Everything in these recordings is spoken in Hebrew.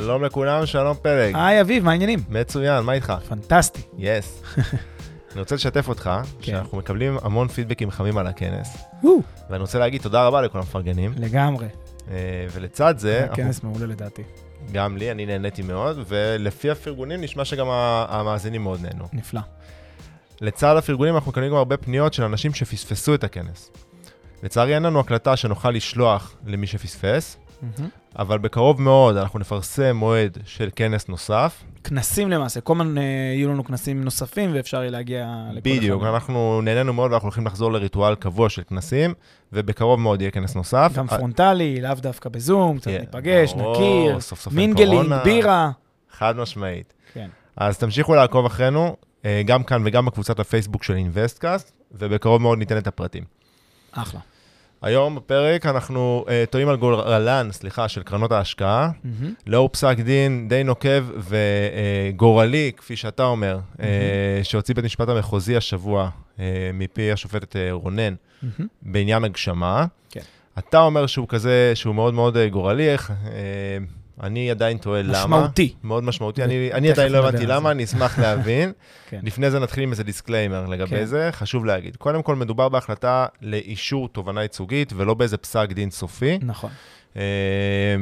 שלום לכולם, שלום פלג. היי אביב, מה העניינים? מצוין, מה איתך? פנטסטי. yes. אני רוצה לשתף אותך, כן. שאנחנו מקבלים המון פידבקים חמים על הכנס, ואני רוצה להגיד תודה רבה לכל המפרגנים, לגמרי. אה, ולצד זה, היה אנחנו- כנס מעולה לדעתי. גם לי, אני נהניתי מאוד, ולפי הפרגונים נשמע שגם המאזינים מאוד נהנו. נפלא. לצד הפרגונים אנחנו מקבלים גם הרבה פניות של אנשים שפספסו את הכנס. לצערי אין לנו הקלטה שנוכל לשלוח למי שפספס, מהמם. אבל בקרוב מאוד אנחנו נפרסם מועד של כנס נוסף. כנסים למעשה, כל הזמן אה, יהיו לנו כנסים נוספים ואפשר יהיה להגיע לכל בדיוק, אחד. אנחנו נהנינו מאוד ואנחנו הולכים לחזור לריטואל קבוע של כנסים, ובקרוב מאוד יהיה כנס נוסף. גם אה, פרונטלי, לאו דווקא בזום, קצת כן, ניפגש, נכיר, סוף סוף mingling, קורונה. בירה. חד משמעית. כן. אז תמשיכו לעקוב אחרינו, אה, גם כאן וגם בקבוצת הפייסבוק של אינווסטקאסט, ובקרוב מאוד ניתן את הפרטים. אחלה. היום בפרק אנחנו אה, תוהים על גורלן, סליחה, של קרנות ההשקעה. מהמם. לאור פסק דין די נוקב וגורלי, כפי שאתה אומר, אה, שהוציא בית המשפט המחוזי השבוע אה, מפי השופטת אה, רונן מהמם. בעניין הגשמה. כן. אתה אומר שהוא כזה, שהוא מאוד מאוד אה, גורלי, איך, אה, אני עדיין תוהה למה. משמעותי. מאוד משמעותי. אני, עדיין לא הבנתי. למה, אני אשמח להבין. כן. לפני זה נתחיל עם איזה disclaimer לגבי כן. זה, חשוב להגיד. קודם כל, מדובר בהחלטה לאישור תובענה ייצוגית, ולא באיזה פסק דין סופי. נכון. אה,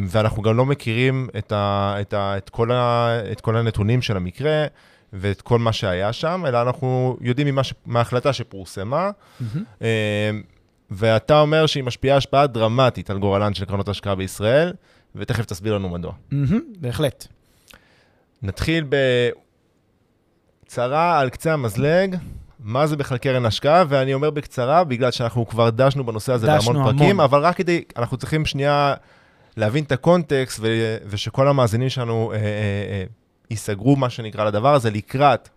ואנחנו גם לא מכירים את, ה, את, ה, את, כל ה, את כל הנתונים של המקרה ואת כל מה שהיה שם, אלא אנחנו יודעים ממה ש, מההחלטה שפורסמה. אה, ואתה אומר שהיא משפיעה השפעה דרמטית על גורלן של קרנות השקעה בישראל, ותכף תסביר לנו מדוע. מהמם, בהחלט. נתחיל בקצרה על קצה המזלג. מה זה בכלל קרן השקעה, ואני אומר בקצרה, בגלל שאנחנו כבר דשנו בנושא הזה דשנו בהמון פרקים, המון. אבל רק כדי, אנחנו צריכים שנייה להבין את הקונטקסט, ו, ושכל המאזינים שלנו אה, אה, אה, ייסגרו, מה שנקרא, לדבר הזה, לקראת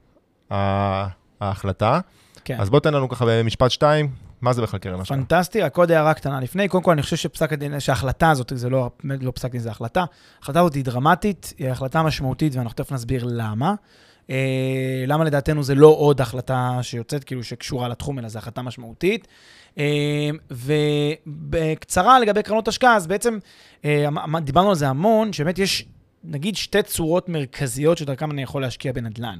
ההחלטה. כן. אז בוא תן לנו ככה במשפט שתיים, מה זה בכלל קרן השקעה? פנטסטי, רק עוד הערה קטנה לפני. קודם כל, אני חושב שפסק הדין, שההחלטה הזאת, זה לא, לא פסק דין, זה החלטה. ההחלטה הזאת היא דרמטית, היא החלטה משמעותית, ואנחנו תכף נסביר למה. אה, למה לדעתנו זה לא עוד החלטה שיוצאת, כאילו, שקשורה לתחום, אלא זו החלטה משמעותית. אה, ובקצרה לגבי קרנות השקעה, אז בעצם אה, דיברנו על זה המון, שבאמת יש, נגיד, שתי צורות מרכזיות שדרכם אני יכול להשקיע בנדל"ן.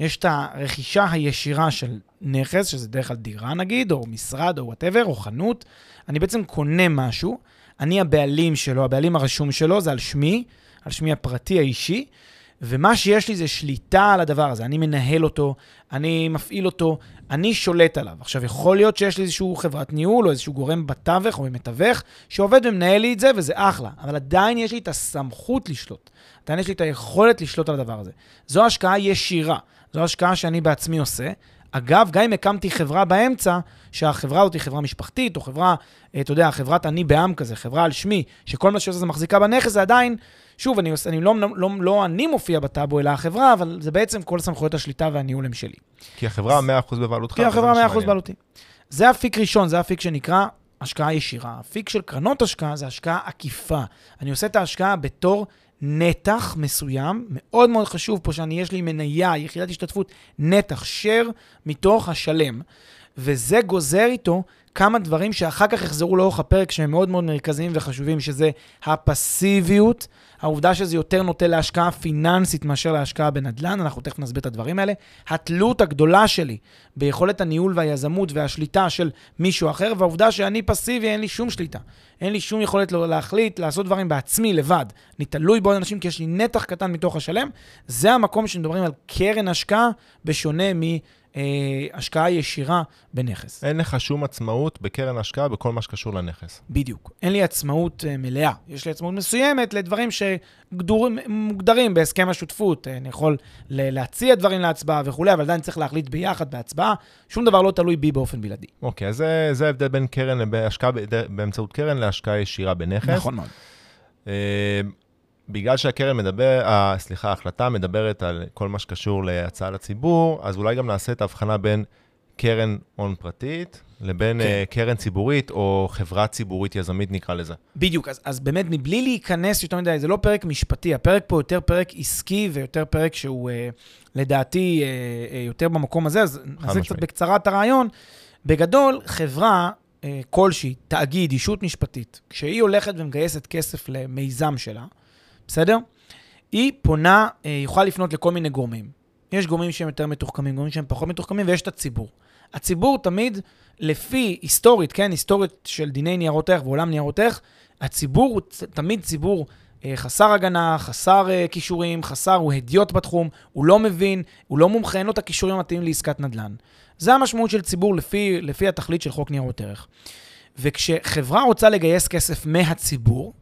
יש את הרכישה הישירה של נכס, שזה דרך כלל דירה נגיד, או משרד, או whatever, או חנות. אני בעצם קונה משהו, אני הבעלים שלו, הבעלים הרשום שלו, זה על שמי, על שמי הפרטי האישי, ומה שיש לי זה שליטה על הדבר הזה. אני מנהל אותו, אני מפעיל אותו, אני שולט עליו. עכשיו, יכול להיות שיש לי איזושהי חברת ניהול, או איזשהו גורם בתווך או במתווך, שעובד ומנהל לי את זה, וזה אחלה. אבל עדיין יש לי את הסמכות לשלוט. עדיין יש לי את היכולת לשלוט על הדבר הזה. זו השקעה ישירה. זו השקעה שאני בעצמי עושה. אגב, גם אם הקמתי חברה באמצע, שהחברה הזאת היא חברה משפחתית, או חברה, אה, אתה יודע, חברת אני בעם כזה, חברה על שמי, שכל מה שעושה זה מחזיקה בנכס, זה עדיין, שוב, אני, אני לא, לא, לא אני מופיע בטאבו, אלא החברה, אבל זה בעצם כל סמכויות השליטה והניהול הם שלי. כי החברה 100% בבעלותך. כי החברה מה 100% שמעניין. בעלותי. זה אפיק ראשון, זה אפיק שנקרא השקעה ישירה. אפיק של קרנות השקעה זה השקעה עקיפה. אני עושה את ההשקעה בתור נתח מסוים, מאוד מאוד חשוב פה שאני, יש לי מניה, יחידת השתתפות, נתח, share מתוך השלם. וזה גוזר איתו כמה דברים שאחר כך יחזרו לאורך הפרק שהם מאוד מאוד מרכזיים וחשובים, שזה הפסיביות, העובדה שזה יותר נוטה להשקעה פיננסית מאשר להשקעה בנדל"ן, אנחנו תכף נסביר את הדברים האלה. התלות הגדולה שלי ביכולת הניהול והיזמות והשליטה של מישהו אחר, והעובדה שאני פסיבי, אין לי שום שליטה. אין לי שום יכולת לא- להחליט, לעשות דברים בעצמי, לבד. אני תלוי בעוד אנשים כי יש לי נתח קטן מתוך השלם. זה המקום שמדברים על קרן השקעה, בשונה מהשקעה ישירה בנכס. אין לך שום עצמאות בקרן השקעה בכל מה שקשור לנכס. בדיוק. אין לי עצמאות uh, מלאה. יש לי עצמאות מסוימת לדברים שמוגדרים בהסכם השותפות. אני יכול להציע דברים להצבעה וכולי, אבל עדיין צריך להחליט ביחד בהצבעה. שום דבר לא תלוי בי באופן בלעדי. אוקיי, אז זה ההבדל בין קרן, השקעה באמצעות קרן להשקעה ישירה בנכס. נכון מאוד. בגלל שהקרן מדבר, uh, סליחה, ההחלטה מדברת על כל מה שקשור להצעה לציבור, אז אולי גם נעשה את ההבחנה בין קרן הון פרטית לבין כן. uh, קרן ציבורית או חברה ציבורית יזמית, נקרא לזה. בדיוק, אז, אז באמת, מבלי להיכנס יותר מדי, זה לא פרק משפטי, הפרק פה יותר פרק עסקי ויותר פרק שהוא, uh, לדעתי, יותר במקום הזה, אז נעשה קצת בקצרה את הרעיון. בגדול, חברה כלשהי, תאגיד, אישות משפטית, כשהיא הולכת ומגייסת כסף למיזם שלה, בסדר? היא פונה, uh, יכולה לפנות לכל מיני גורמים. יש גורמים שהם יותר מתוחכמים, גורמים שהם פחות מתוחכמים, ויש את הציבור. הציבור תמיד, לפי היסטורית, כן, היסטורית של דיני ניירות ערך ועולם ניירות ערך, הציבור הוא תמיד ציבור אה, חסר הגנה, חסר אה, כישורים, חסר, הוא הדיוט בתחום, הוא לא מבין, הוא לא מומחה, אין לו את הכישורים המתאימים לעסקת נדל"ן. זה המשמעות של ציבור לפי, לפי התכלית של חוק ניירות ערך. וכשחברה רוצה לגייס כסף מהציבור,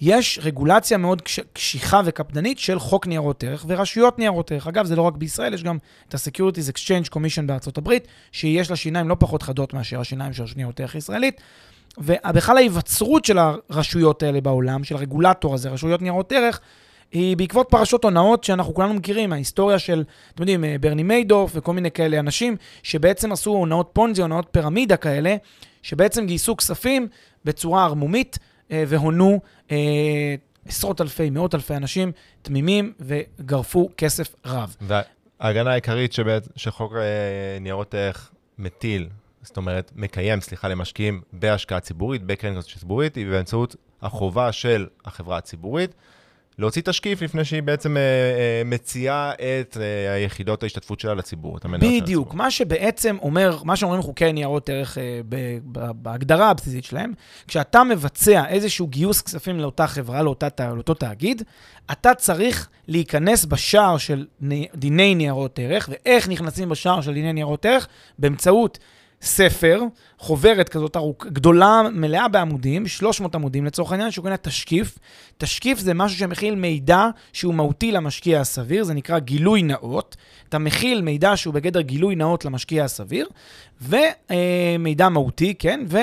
יש רגולציה מאוד קשיחה וקפדנית של חוק ניירות ערך ורשויות ניירות ערך. אגב, זה לא רק בישראל, יש גם את ה-Securities Exchange Commission בארצות הברית, שיש לה שיניים לא פחות חדות מאשר השיניים של ניירות ערך ישראלית. ובכלל ההיווצרות של הרשויות האלה בעולם, של הרגולטור הזה, רשויות ניירות ערך, היא בעקבות פרשות הונאות שאנחנו כולנו מכירים, ההיסטוריה של, אתם יודעים, ברני מיידוף וכל מיני כאלה אנשים, שבעצם עשו הונאות פונזי, הונאות פירמידה כאלה, שבעצם גייסו כספים בצורה ערמומית. אה, והונו אה, עשרות אלפי, מאות אלפי אנשים תמימים וגרפו כסף רב. וההגנה העיקרית שבאת, שחוק אה, ניירות ערך מטיל, זאת אומרת, מקיים, סליחה, למשקיעים בהשקעה ציבורית, בקרן ציבורית, היא באמצעות החובה של החברה הציבורית להוציא תשקיף לפני שהיא בעצם אה, אה, מציעה את אה, היחידות ההשתתפות שלה לציבור, את המניות של בדיוק, מה שבעצם אומר, מה שאומרים חוקי ניירות ערך אה, ב, ב, בהגדרה הבסיסית שלהם, כשאתה מבצע איזשהו גיוס כספים לאותה חברה, לאותה, לאותו תאגיד, אתה צריך להיכנס בשער של דיני ניירות ערך, ואיך נכנסים בשער של דיני ניירות ערך? באמצעות... ספר, חוברת כזאת ארוכ, גדולה, מלאה בעמודים, 300 עמודים לצורך העניין, שהוא קורא תשקיף. תשקיף זה משהו שמכיל מידע שהוא מהותי למשקיע הסביר, זה נקרא גילוי נאות. אתה מכיל מידע שהוא בגדר גילוי נאות למשקיע הסביר, ומידע מהותי, כן? ו...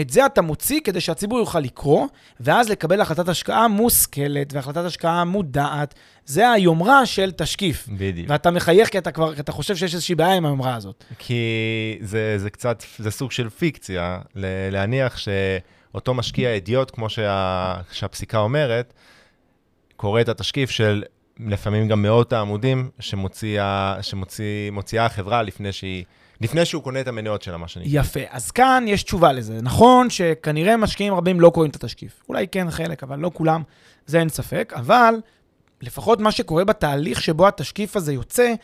את זה אתה מוציא כדי שהציבור יוכל לקרוא, ואז לקבל החלטת השקעה מושכלת והחלטת השקעה מודעת. זה היומרה של תשקיף. בדיוק. ואתה מחייך כי אתה כבר, כי אתה חושב שיש איזושהי בעיה עם היומרה הזאת. כי זה, זה קצת, זה סוג של פיקציה, להניח שאותו משקיע אדיוט, כמו שה, שהפסיקה אומרת, קורא את התשקיף של לפעמים גם מאות העמודים שמוציאה, שמוציאה החברה לפני שהיא... לפני שהוא קונה את המניות שלה, מה שנקרא. יפה. אז כאן יש תשובה לזה. נכון שכנראה משקיעים רבים לא קוראים את התשקיף. אולי כן חלק, אבל לא כולם, זה אין ספק. אבל לפחות מה שקורה בתהליך שבו התשקיף הזה יוצא,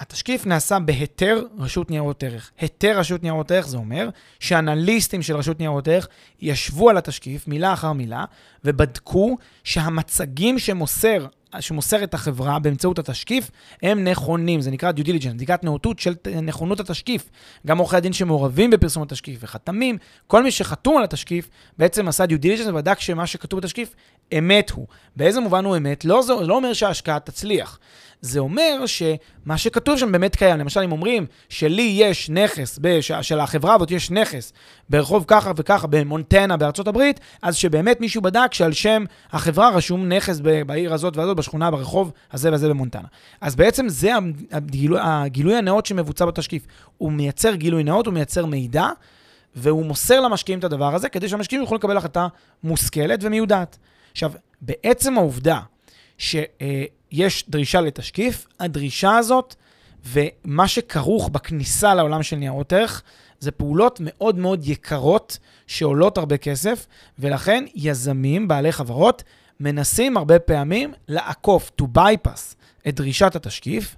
התשקיף נעשה בהיתר רשות ניירות ערך. היתר רשות ניירות ערך זה אומר שאנליסטים של רשות ניירות ערך ישבו על התשקיף מילה אחר מילה ובדקו שהמצגים שמוסר שמוסרת החברה באמצעות התשקיף, הם נכונים. זה נקרא due diligence, בדיקת נאותות של נכונות התשקיף. גם עורכי הדין שמעורבים בפרסום התשקיף וחתמים, כל מי שחתום על התשקיף בעצם עשה due diligence ובדק שמה שכתוב בתשקיף אמת הוא. באיזה מובן הוא אמת? לא, זה לא אומר שההשקעה תצליח. זה אומר שמה שכתוב שם באמת קיים. למשל, אם אומרים שלי יש נכס, בש... של החברה הזאת יש נכס ברחוב ככה וככה במונטנה בארצות הברית, אז שבאמת מישהו בדק שעל שם החברה רשום נכס בעיר הזאת והזאת, בשכונה, ברחוב הזה וזה במונטנה. אז בעצם זה הגילוי, הגילוי הנאות שמבוצע בתשקיף. הוא מייצר גילוי נאות, הוא מייצר מידע, והוא מוסר למשקיעים את הדבר הזה, כדי שהמשקיעים יוכלו לקבל החלטה מושכלת ומיודעת. עכשיו, בעצם העובדה שיש דרישה לתשקיף, הדרישה הזאת ומה שכרוך בכניסה לעולם של ניירות ערך, זה פעולות מאוד מאוד יקרות שעולות הרבה כסף, ולכן יזמים, בעלי חברות, מנסים הרבה פעמים לעקוף, to bypass, את דרישת התשקיף,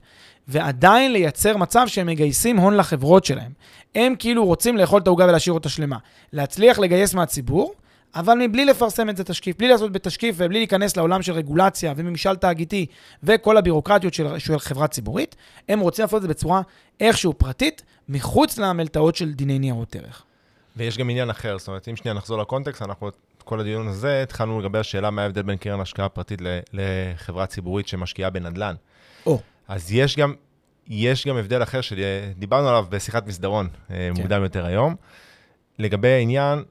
ועדיין לייצר מצב שהם מגייסים הון לחברות שלהם. הם כאילו רוצים לאכול את העוגה ולהשאיר אותה שלמה. להצליח לגייס מהציבור, אבל מבלי לפרסם את זה תשקיף, בלי לעשות בתשקיף ובלי להיכנס לעולם של רגולציה וממשל תאגיתי וכל הבירוקרטיות של, של חברה ציבורית, הם רוצים לעשות את זה בצורה איכשהו פרטית, מחוץ למלתעות של דיני ניירות ערך. ויש גם עניין אחר, זאת אומרת, אם שנייה נחזור לקונטקסט, אנחנו את כל הדיון הזה התחלנו לגבי השאלה מה ההבדל בין קרן השקעה פרטית לחברה ציבורית שמשקיעה בנדל"ן. או. אז יש גם, יש גם הבדל אחר שדיברנו עליו בשיחת מסדרון אה, כן. מוקדם יותר היום, לגבי העניין,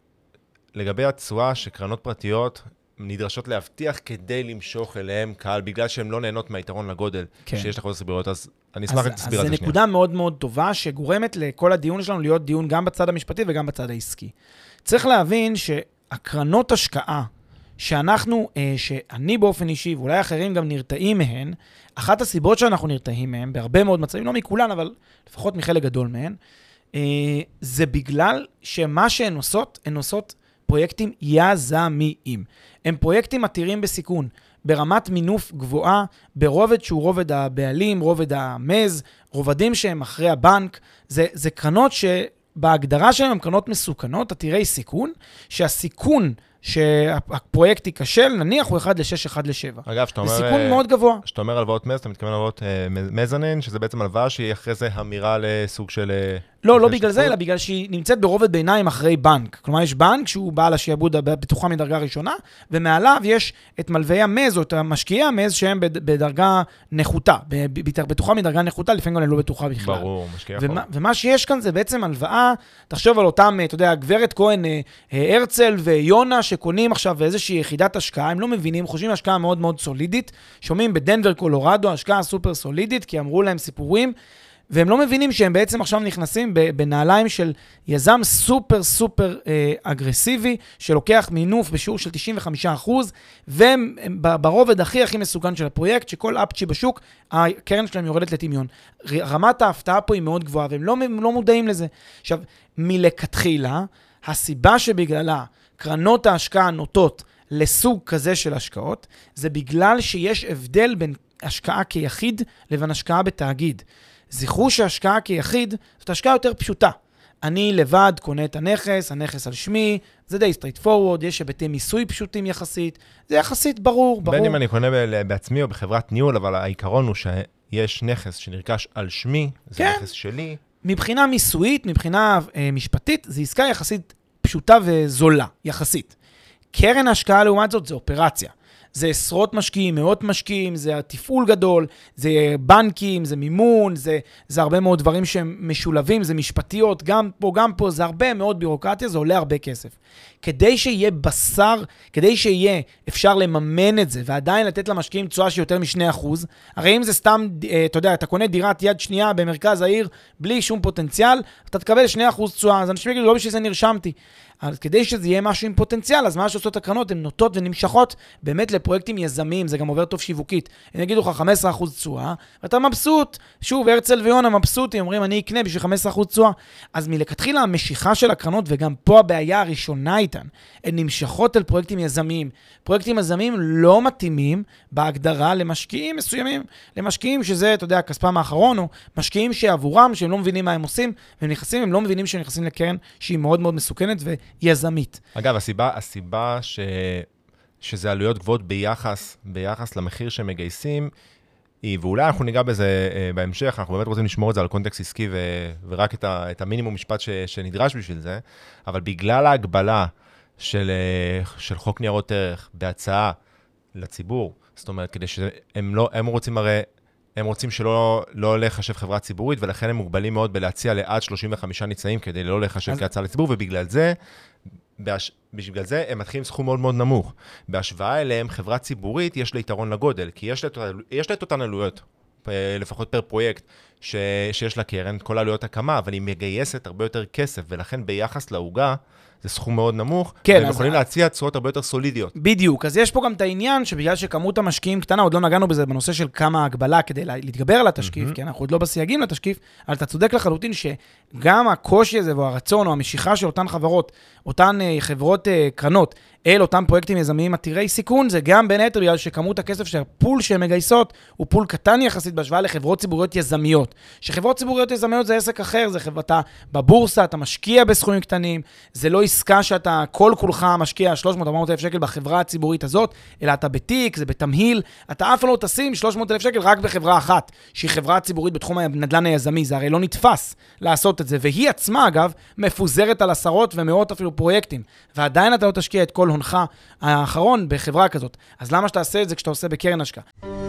לגבי התשואה שקרנות פרטיות נדרשות להבטיח כדי למשוך אליהם קהל, בגלל שהן לא נהנות מהיתרון לגודל כן. שיש לחברות ציבוריות, אז אני אשמח אז, אז תסביר זו זה שנייה. נקודה מאוד מאוד טובה, שגורמת לכל הדיון שלנו להיות דיון גם בצד המשפטי וגם בצד העסקי. צריך להבין שהקרנות השקעה, שאנחנו, אה, שאני באופן אישי, ואולי אחרים גם נרתעים מהן, אחת הסיבות שאנחנו נרתעים מהן, בהרבה מאוד מצבים, לא מכולן, אבל לפחות מחלק גדול מהן, אה, זה בגלל שמה שהן עושות, הן עושות פרויקטים יזמיים. הם פרויקטים עתירים בסיכון, ברמת מינוף גבוהה, ברובד שהוא רובד הבעלים, רובד המז, רובדים שהם אחרי הבנק. זה, זה קרנות שבהגדרה שלהם הן קרנות מסוכנות, עתירי סיכון, שהסיכון שהפרויקט ייכשל, נניח הוא 1 ל-6, 1 ל-7. אגב, שאתה זה אומר... סיכון אה, מאוד גבוה. כשאתה אומר הלוואות מז, אתה מתכוון הלוואות אה, מזנין, שזה בעצם הלוואה שהיא אחרי זה אמירה לסוג של... אה, לא, לא בגלל זה. אלא בגלל שהיא נמצאת ברובד ביניים אחרי בנק. כלומר, יש בנק שהוא בעל השעבוד הבטוחה מדרגה ראשונה, ומעליו יש את מלווי המז, או את המשקיעי המז, שהם בד- בדרגה נחותה, בטוחה מדרגה נחותה, לפעמים גם לא בטוחה בכלל. ברור, משקיע יכול. ומה, ומה שיש כאן זה בעצם הלוואה, תחשוב על אותם, אה, אתה יודע, גברת כהן, אה, אה, הרצל ויונה, שקונים עכשיו איזושהי יחידת השקעה, הם לא מבינים, חושבים השקעה מאוד מאוד סולידית, שומעים בדנבר, קולורדו, השקעה סופר סולידית, כי אמרו להם סיפורים, והם לא מבינים שהם בעצם עכשיו נכנסים בנעליים של יזם סופר סופר אה, אגרסיבי, שלוקח מינוף בשיעור של 95%, והם ברובד הכי הכי מסוכן של הפרויקט, שכל אפצ'י בשוק, הקרן שלהם יורדת לטמיון. רמת ההפתעה פה היא מאוד גבוהה, והם לא, לא מודעים לזה. עכשיו, מלכתחילה, הסיבה שבגללה קרנות ההשקעה נוטות לסוג כזה של השקעות, זה בגלל שיש הבדל בין השקעה כיחיד לבין השקעה בתאגיד. זכרו שהשקעה כיחיד זאת השקעה יותר פשוטה. אני לבד קונה את הנכס, הנכס על שמי, זה די straight forward, יש היבטי מיסוי פשוטים יחסית, זה יחסית ברור, ברור. בין אם אני קונה בעצמי או בחברת ניהול, אבל העיקרון הוא שיש נכס שנרכש על שמי, זה כן. נכס שלי, מבחינה מיסויית, מבחינה אה, משפטית, זו עסקה יחסית פשוטה וזולה, יחסית. קרן השקעה לעומת זאת זה אופרציה. זה עשרות משקיעים, מאות משקיעים, זה תפעול גדול, זה בנקים, זה מימון, זה, זה הרבה מאוד דברים שהם משולבים, זה משפטיות, גם פה, גם פה, זה הרבה מאוד בירוקרטיה, זה עולה הרבה כסף. כדי שיהיה בשר, כדי שיהיה אפשר לממן את זה, ועדיין לתת למשקיעים תשואה של יותר מ-2%, הרי אם זה סתם, אה, אתה יודע, אתה קונה דירת יד שנייה במרכז העיר, בלי שום פוטנציאל, אתה תקבל 2% תשואה, אז אנשים יגידו, לא בשביל זה נרשמתי. אז כדי שזה יהיה משהו עם פוטנציאל, אז מה שעושות הקרנות, הן נוטות ונמשכות באמת לפרויקטים יזמיים, זה גם עובר טוב שיווקית. הם יגידו לך 15% תשואה, ואתה מבסוט. שוב, הרצל ויונה מבסוטים, אומרים, אני אקנה בשביל 15% תשואה. אז מלכתחילה המשיכה של הקרנות, וגם פה הבעיה הראשונה איתן, הן נמשכות אל פרויקטים יזמיים. פרויקטים יזמיים לא מתאימים בהגדרה למשקיעים מסוימים, למשקיעים שזה, אתה יודע, כספם האחרון, או משקיעים שעבורם, שהם לא מבינים מה הם עושים, והם נכנסים, הם לא מבינים שהם נכנסים לקרן שהיא מאוד מאוד מסוכנת ויזמית. אגב, הסיבה, הסיבה ש... שזה עלויות גבוהות ביחס, ביחס למחיר שהם מגייסים, היא, ואולי אנחנו ניגע בזה אה, בהמשך, אנחנו באמת רוצים לשמור את זה על קונטקסט עסקי ו... ורק את, ה... את המינימום משפט ש... שנדרש בשביל זה, אבל בגלל ההגבלה של, אה, של חוק ניירות ערך בהצעה לציבור, זאת אומרת, כדי שהם לא, הם רוצים הרי, הם רוצים שלא לא לחשב חברה ציבורית, ולכן הם מוגבלים מאוד בלהציע לעד 35 ניצאים כדי לא לחשב אז- כהצעה לציבור, ובגלל זה, בהש... זה הם מתחילים סכום מאוד מאוד נמוך. בהשוואה אליהם, חברה ציבורית יש לה יתרון לגודל, כי יש לה, יש לה את אותן עלויות, אה, לפחות פר פרויקט, ש... שיש לה קרן, כל עלויות הקמה, אבל היא מגייסת הרבה יותר כסף, ולכן ביחס לעוגה, זה סחום מאוד נמוך, כן, והם יכולים להציע תשואות הרבה יותר סולידיות. בדיוק, אז יש פה גם את העניין שבגלל שכמות המשקיעים קטנה, עוד לא נגענו בזה בנושא של כמה הגבלה כדי לה- להתגבר על התשקיף, מהמם. כי אנחנו עוד לא בסייגים לתשקיף, אבל אתה צודק לחלוטין שגם הקושי הזה והרצון או המשיכה של אותן חברות, אותן אה, חברות אה, קרנות, אל אותם פרויקטים יזמיים עתירי סיכון, זה גם בין היתר בגלל שכמות הכסף שהפול שהן מגייסות הוא פול קטן יחסית בהשוואה לחברות ציבוריות יזמיות. שחברות ציבוריות יזמיות זה עסק אחר, זה חברה, אתה בבורסה, אתה משקיע בסכומים קטנים, זה לא עסקה שאתה כל כולך משקיע 300-400 אלף שקל בחברה הציבורית הזאת, אלא אתה בתיק, זה בתמהיל, אתה אף לא תשים 300 אלף שקל רק בחברה אחת, שהיא חברה ציבורית בתחום הנדל"ן היזמי, זה הרי לא נתפס לעשות את זה, והיא עצמה, אגב, מפוזרת על עשרות ומאות אפילו פרויקטים, ועדיין אתה לא תשקיע את כל הונך האחרון בחברה כזאת. אז למה שתעשה את זה כשאתה עושה בקרן השקעה?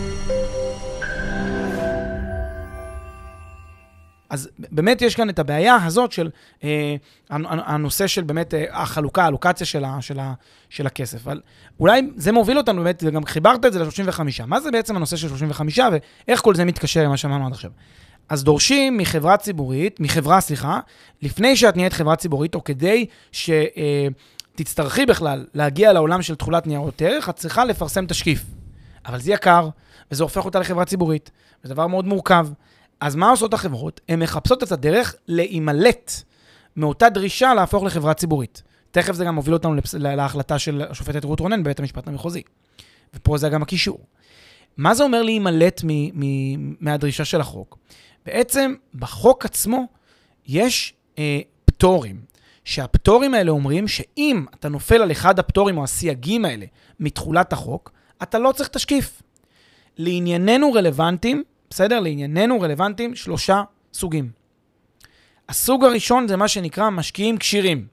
אז באמת יש כאן את הבעיה הזאת של אה, הנושא של באמת אה, החלוקה, הלוקציה של, ה, של, ה, של הכסף. אבל אולי זה מוביל אותנו באמת, וגם חיברת את זה ל-35. מה זה בעצם הנושא של 35 ואיך כל זה מתקשר למה שאמרנו עד עכשיו? אז דורשים מחברה ציבורית, מחברה, סליחה, לפני שאת נהיית חברה ציבורית, או כדי שתצטרכי אה, בכלל להגיע לעולם של תכולת ניירות ערך, את צריכה לפרסם תשקיף. אבל זה יקר, וזה הופך אותה לחברה ציבורית. זה דבר מאוד מורכב. אז מה עושות החברות? הן מחפשות את הדרך להימלט מאותה דרישה להפוך לחברה ציבורית. תכף זה גם מוביל אותנו להחלטה של השופטת רות רונן בבית המשפט המחוזי. ופה זה גם הקישור. מה זה אומר להימלט מהדרישה של החוק? בעצם בחוק עצמו יש אה, פטורים, שהפטורים האלה אומרים שאם אתה נופל על אחד הפטורים או הסייגים האלה מתחולת החוק, אתה לא צריך תשקיף. לענייננו רלוונטיים בסדר? לענייננו רלוונטיים שלושה סוגים. הסוג הראשון זה מה שנקרא משקיעים כשירים.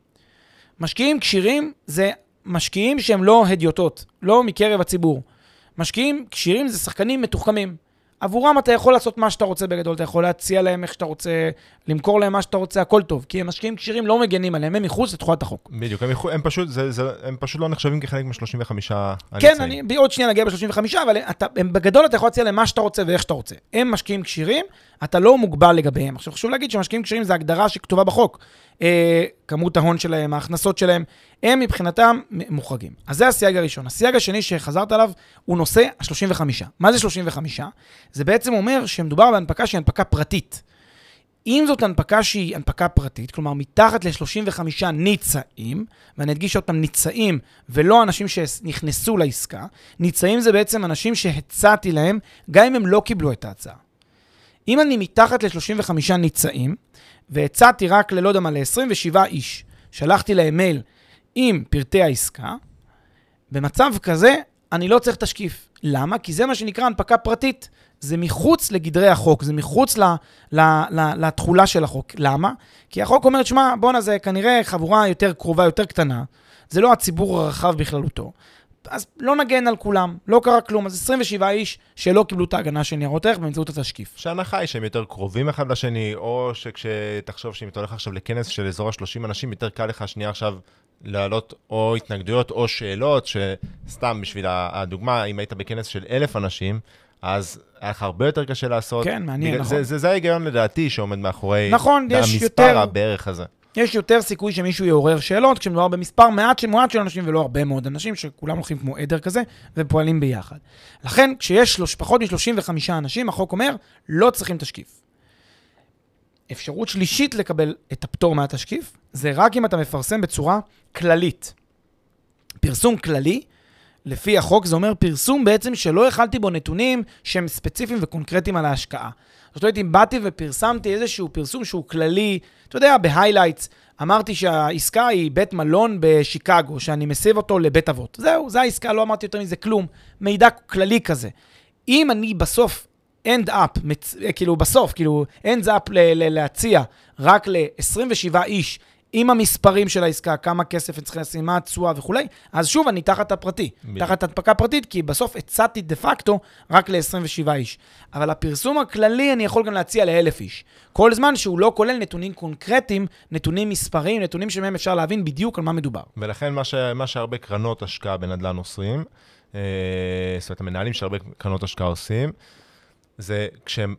משקיעים כשירים זה משקיעים שהם לא הדיוטות, לא מקרב הציבור. משקיעים כשירים זה שחקנים מתוחכמים. עבורם אתה יכול לעשות מה שאתה רוצה בגדול, אתה יכול להציע להם איך שאתה רוצה, למכור להם מה שאתה רוצה, הכל טוב. כי משקיעים כשירים לא מגנים עליהם, הם מחוץ לתחולת החוק. בדיוק, הם, הם, פשוט, זה, זה, הם פשוט לא נחשבים כחלק מ-35 הנמצאים. כן, אני עוד שנייה נגיע ב-35, אבל אתה, הם, בגדול אתה יכול להציע להם מה שאתה רוצה ואיך שאתה רוצה. הם משקיעים כשירים, אתה לא מוגבל לגביהם. עכשיו חשוב להגיד שמשקיעים כשירים זה הגדרה שכתובה בחוק. אה, כמות ההון שלהם, ההכנסות שלהם, הם מבחינתם מוחרגים. אז זה הסייג הראשון. הסייג השני שחזרת עליו הוא נושא ה-35. מה זה 35? זה בעצם אומר שמדובר בהנפקה שהיא הנפקה פרטית. אם זאת הנפקה שהיא הנפקה פרטית, כלומר מתחת ל-35 ניצעים, ואני אדגיש עוד פעם, ניצעים ולא אנשים שנכנסו לעסקה, ניצעים זה בעצם אנשים שהצעתי להם, גם אם הם לא קיבלו את ההצעה. אם אני מתחת ל-35 ניצאים, והצעתי רק ללא יודע מה, ל-27 איש, שלחתי להם מייל עם פרטי העסקה, במצב כזה אני לא צריך תשקיף. למה? כי זה מה שנקרא הנפקה פרטית. זה מחוץ לגדרי החוק, זה מחוץ ל, ל, ל, לתכולה של החוק. למה? כי החוק אומר, שמע, בואנה, זה כנראה חבורה יותר קרובה, יותר קטנה. זה לא הציבור הרחב בכללותו. אז לא נגן על כולם, לא קרה כלום. אז 27 איש שלא קיבלו את ההגנה של ניירות ערך באמצעות התשקיף. שההנחה היא שהם יותר קרובים אחד לשני, או שכשתחשוב שאם אתה הולך עכשיו לכנס של אזור ה-30 אנשים, יותר קל לך שנייה עכשיו להעלות או התנגדויות או שאלות, שסתם בשביל הדוגמה, אם היית בכנס של אלף אנשים, אז היה לך הרבה יותר קשה לעשות. כן, מעניין, בגלל, נכון. זה, זה, זה ההיגיון לדעתי שעומד מאחורי נכון, יש המספר יותר... הבערך הזה. יש יותר סיכוי שמישהו יעורר שאלות כשמדובר במספר מעט של מועט של אנשים ולא הרבה מאוד אנשים שכולם הולכים כמו עדר כזה ופועלים ביחד. לכן, כשיש שלוש, פחות מ-35 אנשים, החוק אומר, לא צריכים תשקיף. אפשרות שלישית לקבל את הפטור מהתשקיף, זה רק אם אתה מפרסם בצורה כללית. פרסום כללי, לפי החוק, זה אומר פרסום בעצם שלא הכללתי בו נתונים שהם ספציפיים וקונקרטיים על ההשקעה. זאת אומרת, אם באתי ופרסמתי איזשהו פרסום שהוא כללי, אתה יודע, ב highlights, אמרתי שהעסקה היא בית מלון בשיקגו, שאני מסב אותו לבית אבות. זהו, זו העסקה, לא אמרתי יותר מזה כלום. מידע כללי כזה. אם אני בסוף end up, מצ... כאילו בסוף, כאילו end up ל- ל- להציע רק ל-27 איש עם המספרים של העסקה, כמה כסף הם צריכים לשים, מה התשואה וכולי, אז שוב, אני תחת הפרטי, בדיוק. תחת הדפקה פרטית, כי בסוף הצעתי דה פקטו רק ל-27 איש. אבל הפרסום הכללי, אני יכול גם להציע ל-1,000 איש. כל זמן שהוא לא כולל נתונים קונקרטיים, נתונים מספריים, נתונים שמהם אפשר להבין בדיוק על מה מדובר. ולכן מה, ש, מה שהרבה קרנות השקעה בנדל"ן עושים, אה, זאת אומרת, המנהלים של הרבה קרנות השקעה עושים, זה כשהם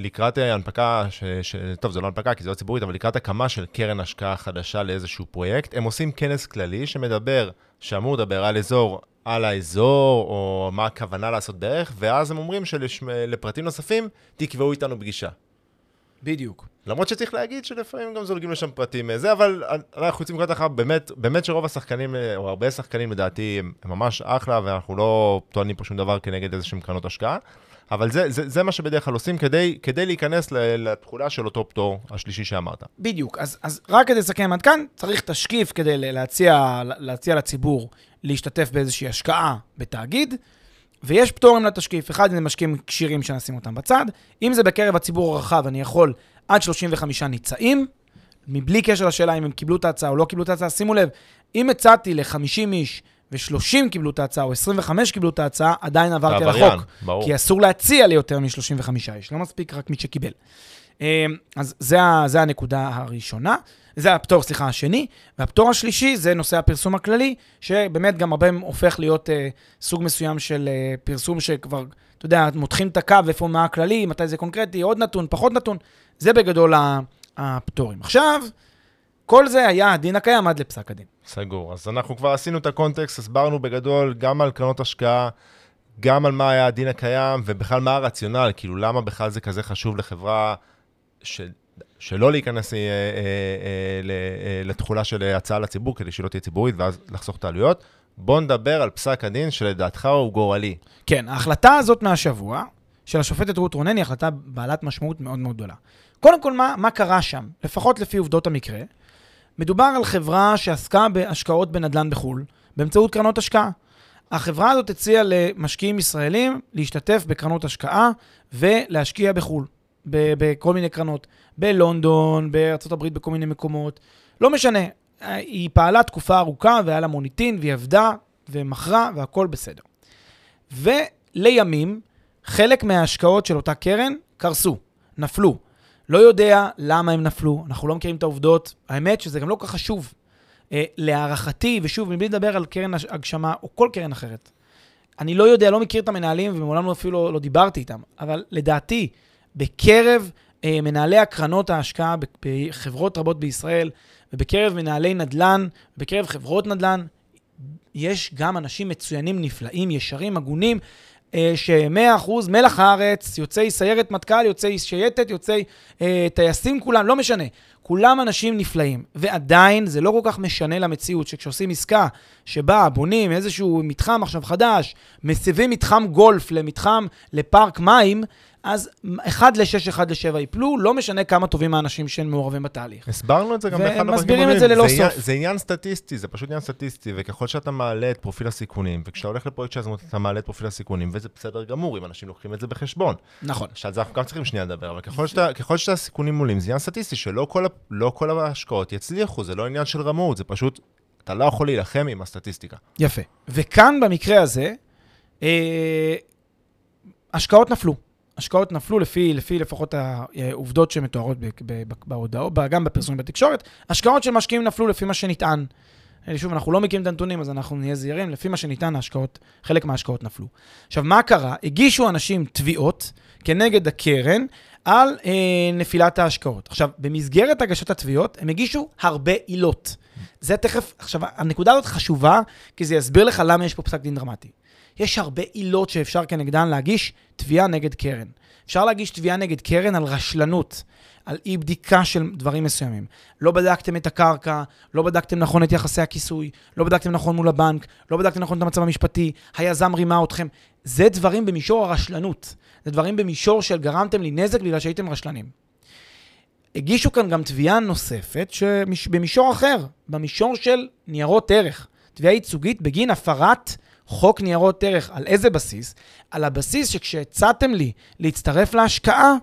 לקראת אה, הנפקה, ש, ש, טוב, זה לא הנפקה כי זה לא ציבורית, אבל לקראת הקמה של קרן השקעה חדשה לאיזשהו פרויקט, הם עושים כנס כללי שמדבר, שאמור לדבר על אזור, על האזור, או מה הכוונה לעשות בערך, ואז הם אומרים שלפרטים נוספים, תקבעו איתנו פגישה. בדיוק. למרות שצריך להגיד שלפעמים גם זולגים לשם פרטים זה, אבל אנחנו יוצאים מנקודת אחר, באמת, באמת שרוב השחקנים, או הרבה שחקנים לדעתי, הם ממש אחלה, ואנחנו לא טוענים פה שום דבר כנגד איזה שהם קרנות השקעה. אבל זה, זה, זה מה שבדרך כלל עושים כדי, כדי להיכנס לתכולה של אותו פטור השלישי שאמרת. בדיוק. אז, אז רק כדי לסכם עד כאן, צריך תשקיף כדי להציע, להציע לציבור להשתתף באיזושהי השקעה בתאגיד, ויש פטורים לתשקיף. אחד, זה משקיעים כשירים שנשים אותם בצד. אם זה בקרב הציבור הרחב, אני יכול עד 35 ניצאים, מבלי קשר לשאלה אם הם קיבלו את ההצעה או לא קיבלו את ההצעה. שימו לב, אם הצעתי ל-50 איש ו-30 קיבלו את ההצעה, או 25 קיבלו את ההצעה, עדיין עברתי על החוק. ברור. כי אסור להציע ליותר מ-35 איש, לא מספיק רק מי שקיבל. אמ, אז זה, זה הנקודה הראשונה, זה הפטור, סליחה, השני. והפטור השלישי זה נושא הפרסום הכללי, שבאמת גם הרבה הופך להיות uh, סוג מסוים של uh, פרסום שכבר, אתה יודע, מותחים את הקו, איפה מה הכללי, מתי זה קונקרטי, עוד נתון, פחות נתון. זה בגדול הפטורים. עכשיו, כל זה היה הדין הקיים עד לפסק הדין. סגור. אז אנחנו כבר עשינו את הקונטקסט, הסברנו בגדול גם על קרנות השקעה, גם על מה היה הדין הקיים, ובכלל מה הרציונל, כאילו למה בכלל זה כזה חשוב לחברה ש... שלא להיכנס אה, אה, אה, אה, לתכולה של הצעה לציבור, כדי שהיא לא תהיה ציבורית, ואז לחסוך את העלויות. בוא נדבר על פסק הדין שלדעתך הוא גורלי. כן, ההחלטה הזאת מהשבוע, של השופטת רות רונן, היא החלטה בעלת משמעות מאוד מאוד גדולה. קודם כל, מה, מה קרה שם? לפחות לפי עובדות המקרה. מדובר על חברה שעסקה בהשקעות בנדל"ן בחו"ל, באמצעות קרנות השקעה. החברה הזאת הציעה למשקיעים ישראלים להשתתף בקרנות השקעה ולהשקיע בחו"ל, בכל מיני קרנות, בלונדון, בארה"ב, בכל מיני מקומות. לא משנה, היא פעלה תקופה ארוכה והיה לה מוניטין והיא עבדה ומכרה והכל בסדר. ולימים, חלק מההשקעות של אותה קרן קרסו, נפלו. לא יודע למה הם נפלו, אנחנו לא מכירים את העובדות. האמת שזה גם לא כל כך חשוב. אה, להערכתי, ושוב, מבלי לדבר על קרן הגשמה או כל קרן אחרת, אני לא יודע, לא מכיר את המנהלים ומעולם לא אפילו לא, לא דיברתי איתם, אבל לדעתי, בקרב אה, מנהלי הקרנות ההשקעה בחברות רבות בישראל, ובקרב מנהלי נדל"ן, בקרב חברות נדל"ן, יש גם אנשים מצוינים, נפלאים, ישרים, הגונים, ש-100% מלח הארץ, יוצאי סיירת מטכ"ל, יוצאי שייטת, יוצאי אה, טייסים כולם, לא משנה. כולם אנשים נפלאים. ועדיין זה לא כל כך משנה למציאות שכשעושים עסקה שבה בונים איזשהו מתחם עכשיו חדש, מסבים מתחם גולף למתחם, לפארק מים, אז 1 ל-6, 1 ל-7 ייפלו, לא משנה כמה טובים האנשים שמעורבים בתהליך. הסברנו את זה גם באחד הפרקים ומסבירים את זה ללא זה סוף. זה עניין סטטיסטי, זה פשוט עניין סטטיסטי, וככל שאתה מעלה את פרופיל הסיכונים, וכשאתה הולך לפרויקט של אתה מעלה את פרופיל הסיכונים, וזה בסדר גמור, אם אנשים לוקחים את זה בחשבון. נכון. שעל זה אנחנו גם צריכים שנייה לדבר, אבל ככל, שאתה, ככל שהסיכונים עולים, זה עניין סטטיסטי, שלא כל, לא כל ההשקעות יצליחו, זה לא עניין של רמאות, זה פשוט, אתה לא יכול להילחם עם הסטטיסטיקה. יפה. וכאן, במקרה הזה, אה, השקעות נפלו. השקעות נפלו לפי, לפי לפחות העובדות שמתוארות בהודעות, גם בפרסומים בתקשורת, השקעות של משקיעים נפלו לפי מה שנטען. שוב, אנחנו לא מכירים את הנתונים, אז אנחנו נהיה זהירים, לפי מה שניתן, ההשקעות, חלק מההשקעות נפלו. עכשיו, מה קרה? הגישו אנשים תביעות כנגד הקרן על אה, נפילת ההשקעות. עכשיו, במסגרת הגשת התביעות, הם הגישו הרבה עילות. זה תכף, עכשיו, הנקודה הזאת חשובה, כי זה יסביר לך למה יש פה פסק דין דרמטי. יש הרבה עילות שאפשר כנגדן להגיש תביעה נגד קרן. אפשר להגיש תביעה נגד קרן על רשלנות, על אי בדיקה של דברים מסוימים. לא בדקתם את הקרקע, לא בדקתם נכון את יחסי הכיסוי, לא בדקתם נכון מול הבנק, לא בדקתם נכון את המצב המשפטי, היזם רימה אתכם. זה דברים במישור הרשלנות. זה דברים במישור של גרמתם לי נזק בגלל שהייתם רשלנים. הגישו כאן גם תביעה נוספת במישור אחר, במישור של ניירות ערך. תביעה ייצוגית בגין הפרת חוק ניירות ערך. על איזה בסיס? על הבסיס שכשהצעתם לי להצטרף להשקעה,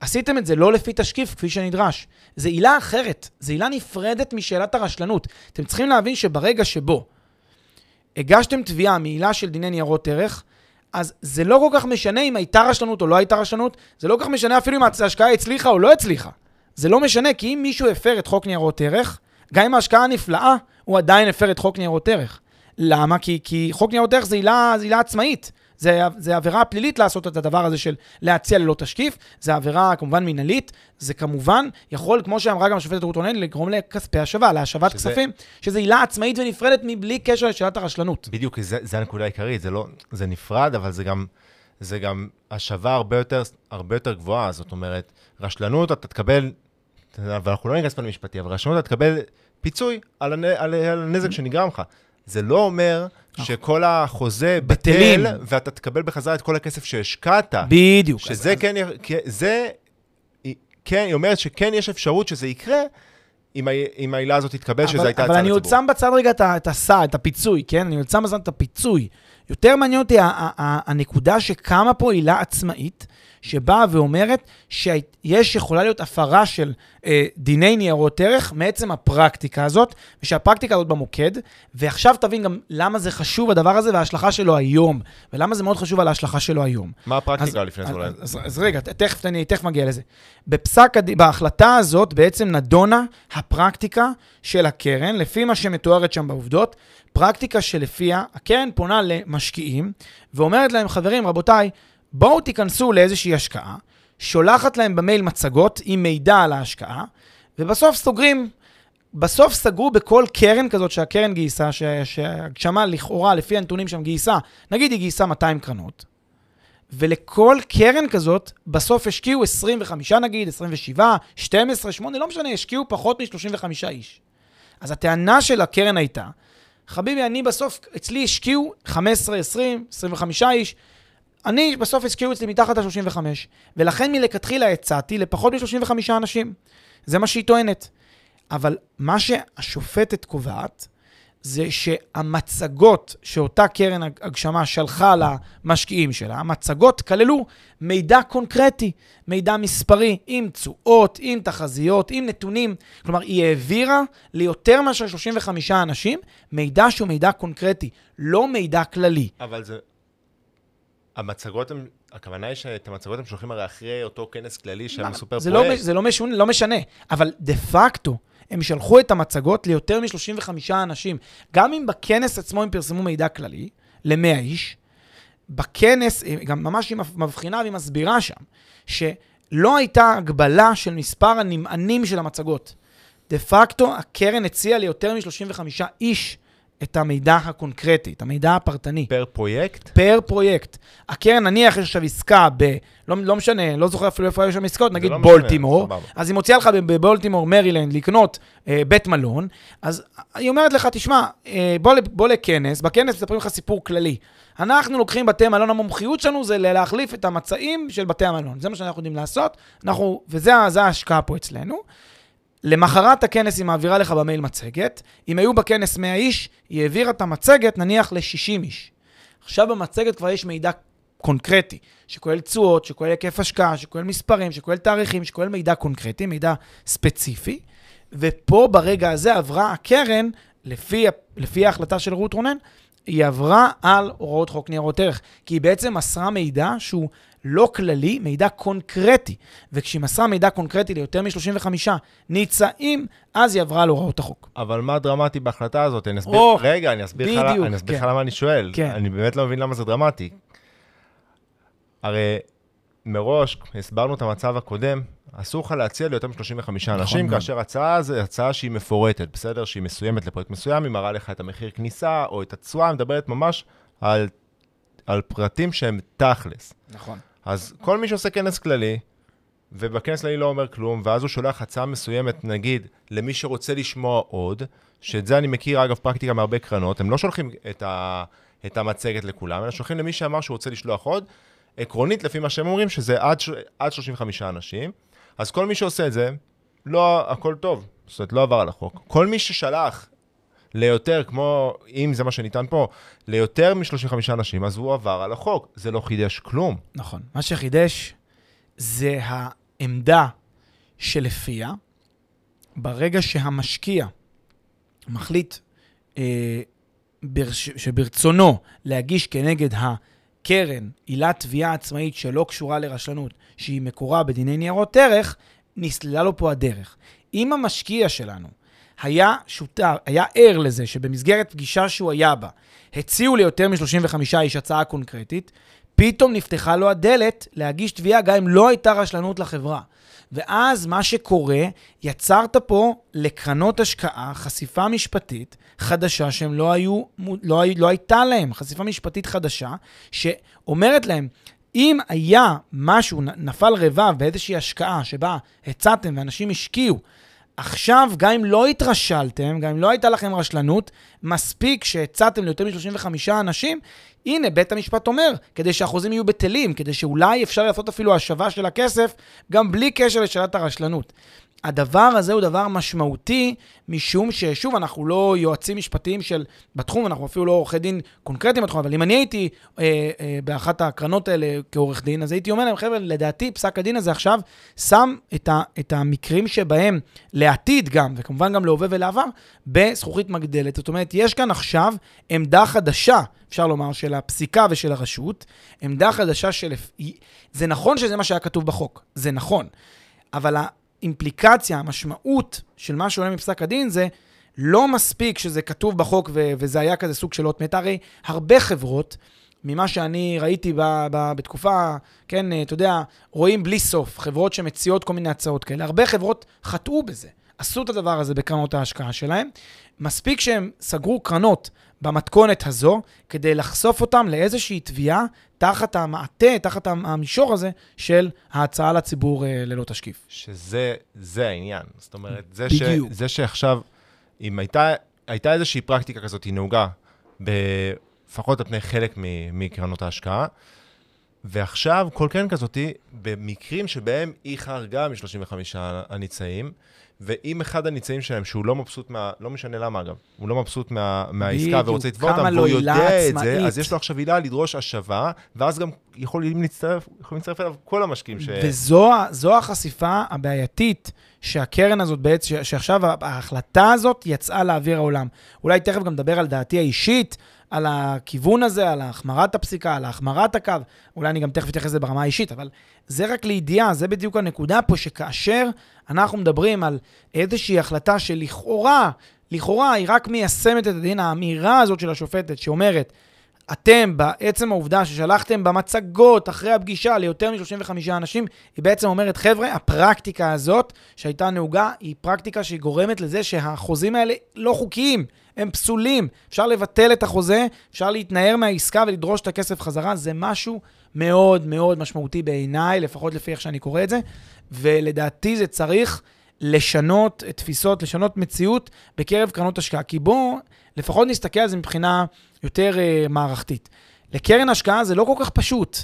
עשיתם את זה לא לפי תשקיף כפי שנדרש. זו עילה אחרת, זו עילה נפרדת משאלת הרשלנות. אתם צריכים להבין שברגע שבו הגשתם תביעה מעילה של דיני ניירות ערך, אז זה לא כל כך משנה אם הייתה רשלנות או לא הייתה רשלנות, זה לא כל כך משנה אפילו אם ההשקעה הצליחה או לא הצליחה. זה לא משנה, כי אם מישהו הפר את חוק ניירות ערך, גם אם ההשקעה נפלאה, הוא עדיין הפר את חוק ניירות ערך. למה? כי, כי חוק ניירות ערך זה עילה, זה עילה עצמאית. זה, זה עבירה פלילית לעשות את הדבר הזה של להציע ללא תשקיף, זה עבירה כמובן מינהלית, זה כמובן יכול, כמו שאמרה גם השופטת רות רונן, לגרום לכספי השבה, להשבת שזה- כספים, שזה עילה עצמאית ונפרדת מבלי קשר לשאלת הרשלנות. בדיוק, זה, זה הנקודה העיקרית, זה לא, זה נפרד, אבל זה גם, זה גם השבה הרבה יותר, הרבה יותר גבוהה, זאת אומרת, רשלנות, אתה תקבל, ואנחנו לא ניכנס פה למשפטי, אבל רשלנות, אתה תקבל פיצוי על, הנ, על, על הנזק שנגרם לך. זה לא אומר שכל החוזה בטלים. בטל, ואתה תקבל בחזרה את כל הכסף שהשקעת. בדיוק. שזה כן, כן, זה, כן, היא אומרת שכן יש אפשרות שזה יקרה, אם העילה הזאת תתקבל, אבל, הייתה אבל הצעה אני עוד לציבור. שם בצד רגע את, ה- את הפיצוי, כן? אני עוד שם בצד את הפיצוי. יותר מעניין אותי ה- ה- ה- הנקודה שקמה פה עילה עצמאית, שבאה ואומרת שיש, יכולה להיות הפרה של אה, דיני ניירות ערך מעצם הפרקטיקה הזאת, ושהפרקטיקה הזאת במוקד, ועכשיו תבין גם למה זה חשוב הדבר הזה וההשלכה שלו היום, ולמה זה מאוד חשוב על ההשלכה שלו היום. מה הפרקטיקה אז- לפני זה אז, אולי? אז, אז, אז רגע, תכף, אני תכף מגיע לזה. בפסק, בהחלטה הזאת בעצם נדונה הפרקטיקה של הקרן, לפי מה שמתוארת שם בעובדות, פרקטיקה שלפיה הקרן פונה למשקיעים ואומרת להם, חברים, רבותיי, בואו תיכנסו לאיזושהי השקעה, שולחת להם במייל מצגות עם מידע על ההשקעה, ובסוף סוגרים בסוף סגרו בכל קרן כזאת שהקרן גייסה, שהגשמה לכאורה, לפי הנתונים שם גייסה, נגיד היא גייסה 200 קרנות, ולכל קרן כזאת, בסוף השקיעו 25 נגיד, 27, 12, 8, לא משנה, השקיעו פחות מ-35 איש. אז הטענה של הקרן הייתה, חביבי, אני בסוף, אצלי השקיעו 15, 20, 25 איש, אני, בסוף השקיעו אצלי מתחת ל-35, ולכן מלכתחילה הצעתי לפחות מ-35 אנשים. זה מה שהיא טוענת. אבל מה שהשופטת קובעת, זה שהמצגות שאותה קרן הגשמה שלחה למשקיעים שלה, המצגות כללו מידע קונקרטי, מידע מספרי, עם תשואות, עם תחזיות, עם נתונים. כלומר, היא העבירה ליותר מאשר 35 אנשים מידע שהוא מידע קונקרטי, לא מידע כללי. אבל זה... המצגות הם... הכוונה היא שאת המצגות הם שולחים הרי אחרי אותו כנס כללי שהם סופר זה, לא, פרויקט. זה לא, משונה, לא משנה, אבל דה פקטו, הם שלחו את המצגות ליותר מ-35 אנשים. גם אם בכנס עצמו הם פרסמו מידע כללי, ל-100 איש, בכנס, היא גם ממש היא מבחינה והיא מסבירה שם, שלא הייתה הגבלה של מספר הנמענים של המצגות. דה פקטו, הקרן הציעה ליותר מ-35 איש את המידע הקונקרטי, את המידע הפרטני. פר פרויקט? פר פרויקט. הקרן, נניח יש עכשיו עסקה ב... לא, לא משנה, לא זוכר אפילו איפה היו שם עסקאות, נגיד לא משנה, בולטימור, סבבה. אז היא מוציאה לך בבולטימור, מרילנד, לקנות אה, בית מלון, אז היא אומרת לך, תשמע, אה, בוא, בוא לכנס, בכנס מספרים לך סיפור כללי. אנחנו לוקחים בתי מלון, המומחיות שלנו זה להחליף את המצעים של בתי המלון. זה מה שאנחנו יודעים לעשות, אנחנו, וזה ההשקעה פה אצלנו. למחרת הכנס היא מעבירה לך במייל מצגת. אם היו בכנס 100 איש, היא העבירה את המצגת נניח ל-60 איש. עכשיו במצגת כבר יש מידע קונקרטי, שכולל תשואות, שכולל היקף השקעה, שכולל מספרים, שכולל תאריכים, שכולל מידע קונקרטי, מידע ספציפי. ופה ברגע הזה עברה הקרן, לפי, לפי ההחלטה של רות רונן, היא עברה על הוראות חוק ניירות ערך, כי היא בעצם מסרה מידע שהוא לא כללי, מידע קונקרטי. וכשהיא מסרה מידע קונקרטי ליותר מ-35 ניצאים, אז היא עברה על הוראות החוק. אבל מה דרמטי בהחלטה הזאת? אני אסביר, או, רגע, אני אסביר לך אני אסביר לך כן. למה אני שואל. כן. אני באמת לא מבין למה זה דרמטי. הרי מראש, הסברנו את המצב הקודם, אסור לך להציע ליותר מ-35 אנשים, מאוד. כאשר הצעה זה הצעה שהיא מפורטת, בסדר? שהיא מסוימת לפרויקט מסוים, היא מראה לך את המחיר כניסה או את התשואה, מדברת ממש על, על פרטים שהם תכלס. נכון. אז כל מי שעושה כנס כללי, ובכנס כללי לא אומר כלום, ואז הוא שולח הצעה מסוימת, נגיד, למי שרוצה לשמוע עוד, שאת זה אני מכיר, אגב, פרקטיקה מהרבה קרנות, הם לא שולחים את, ה, את המצגת לכולם, אלא שולחים למי שאמר שהוא רוצה לשלוח עוד. עקרונית, לפי מה שהם אומרים, שזה עד, עד 35 אנשים. אז כל מי שעושה את זה, לא, הכל טוב. זאת אומרת, לא עבר על החוק. כל מי ששלח ליותר, כמו, אם זה מה שניתן פה, ליותר מ-35 אנשים, אז הוא עבר על החוק. זה לא חידש כלום. נכון. מה שחידש זה העמדה שלפיה ברגע שהמשקיע מחליט אה, ברש, שברצונו להגיש כנגד הקרן עילת תביעה עצמאית שלא קשורה לרשלנות, שהיא מקורה בדיני ניירות ערך, נסללה לו פה הדרך. אם המשקיע שלנו היה שותף, היה ער לזה שבמסגרת פגישה שהוא היה בה, הציעו ליותר מ-35 איש הצעה קונקרטית, פתאום נפתחה לו הדלת להגיש תביעה, גם אם לא הייתה רשלנות לחברה. ואז מה שקורה, יצרת פה לקרנות השקעה חשיפה משפטית חדשה שהם לא היו, לא, לא הייתה להם, חשיפה משפטית חדשה, שאומרת להם, אם היה משהו, נפל רבב באיזושהי השקעה שבה הצעתם ואנשים השקיעו, עכשיו, גם אם לא התרשלתם, גם אם לא הייתה לכם רשלנות, מספיק שהצעתם ליותר מ-35 אנשים, הנה, בית המשפט אומר, כדי שהחוזים יהיו בטלים, כדי שאולי אפשר לעשות אפילו השבה של הכסף, גם בלי קשר לשאלת הרשלנות. הדבר הזה הוא דבר משמעותי, משום ששוב, אנחנו לא יועצים משפטיים של, בתחום, אנחנו אפילו לא עורכי דין קונקרטיים בתחום, אבל אם אני הייתי אה, אה, באחת הקרנות האלה כעורך דין, אז הייתי אומר להם, חבר'ה, לדעתי פסק הדין הזה עכשיו שם את, ה, את המקרים שבהם לעתיד גם, וכמובן גם להווה ולעבר, בזכוכית מגדלת. זאת אומרת, יש כאן עכשיו עמדה חדשה, אפשר לומר, של הפסיקה ושל הרשות, עמדה חדשה של... זה נכון שזה מה שהיה כתוב בחוק, זה נכון, אבל האימפליקציה, המשמעות של מה שעולה מפסק הדין זה לא מספיק שזה כתוב בחוק ו- וזה היה כזה סוג של אות מתה. הרי הרבה חברות, ממה שאני ראיתי ב- ב- בתקופה, כן, אתה יודע, רואים בלי סוף, חברות שמציעות כל מיני הצעות כאלה. הרבה חברות חטאו בזה, עשו את הדבר הזה בקרנות ההשקעה שלהם. מספיק שהם סגרו קרנות במתכונת הזו, כדי לחשוף אותם לאיזושהי תביעה תחת המעטה, תחת המישור הזה של ההצעה לציבור אה, ללא תשקיף. שזה זה העניין. זאת אומרת, זה, בדיוק. ש, זה שעכשיו, אם הייתה, הייתה איזושהי פרקטיקה כזאת, היא נהוגה, לפחות על פני חלק מקרנות ההשקעה, ועכשיו כל קרן כזאת, במקרים שבהם היא חרגה מ-35 הניצאים, ואם אחד הניצאים שלהם, שהוא לא מבסוט מה... לא משנה למה אגב, הוא לא מבסוט מה, מהעסקה ורוצה לתבוע אותם, והוא יודע את זה, אז יש לו עכשיו עילה לדרוש השבה, ואז גם יכולים להצטרף, יכולים להצטרף אליו כל המשקיעים ש... וזו החשיפה הבעייתית שהקרן הזאת בעצם, שעכשיו ההחלטה הזאת יצאה לאוויר העולם. אולי תכף גם נדבר על דעתי האישית, על הכיוון הזה, על החמרת הפסיקה, על החמרת הקו. אולי אני גם תכף אתייחס לזה ברמה האישית, אבל זה רק לידיעה, זה בדיוק הנקודה פה, שכאשר אנחנו מדברים על איזושהי החלטה שלכאורה, לכאורה היא רק מיישמת את הדין, האמירה הזאת של השופטת שאומרת, אתם, בעצם העובדה ששלחתם במצגות אחרי הפגישה ליותר מ-35 אנשים, היא בעצם אומרת, חבר'ה, הפרקטיקה הזאת שהייתה נהוגה, היא פרקטיקה שהיא גורמת לזה שהחוזים האלה לא חוקיים, הם פסולים. אפשר לבטל את החוזה, אפשר להתנער מהעסקה ולדרוש את הכסף חזרה, זה משהו מאוד מאוד משמעותי בעיניי, לפחות לפי איך שאני קורא את זה, ולדעתי זה צריך לשנות תפיסות, לשנות מציאות בקרב קרנות השקעה. כי בואו לפחות נסתכל על זה מבחינה יותר uh, מערכתית. לקרן השקעה זה לא כל כך פשוט,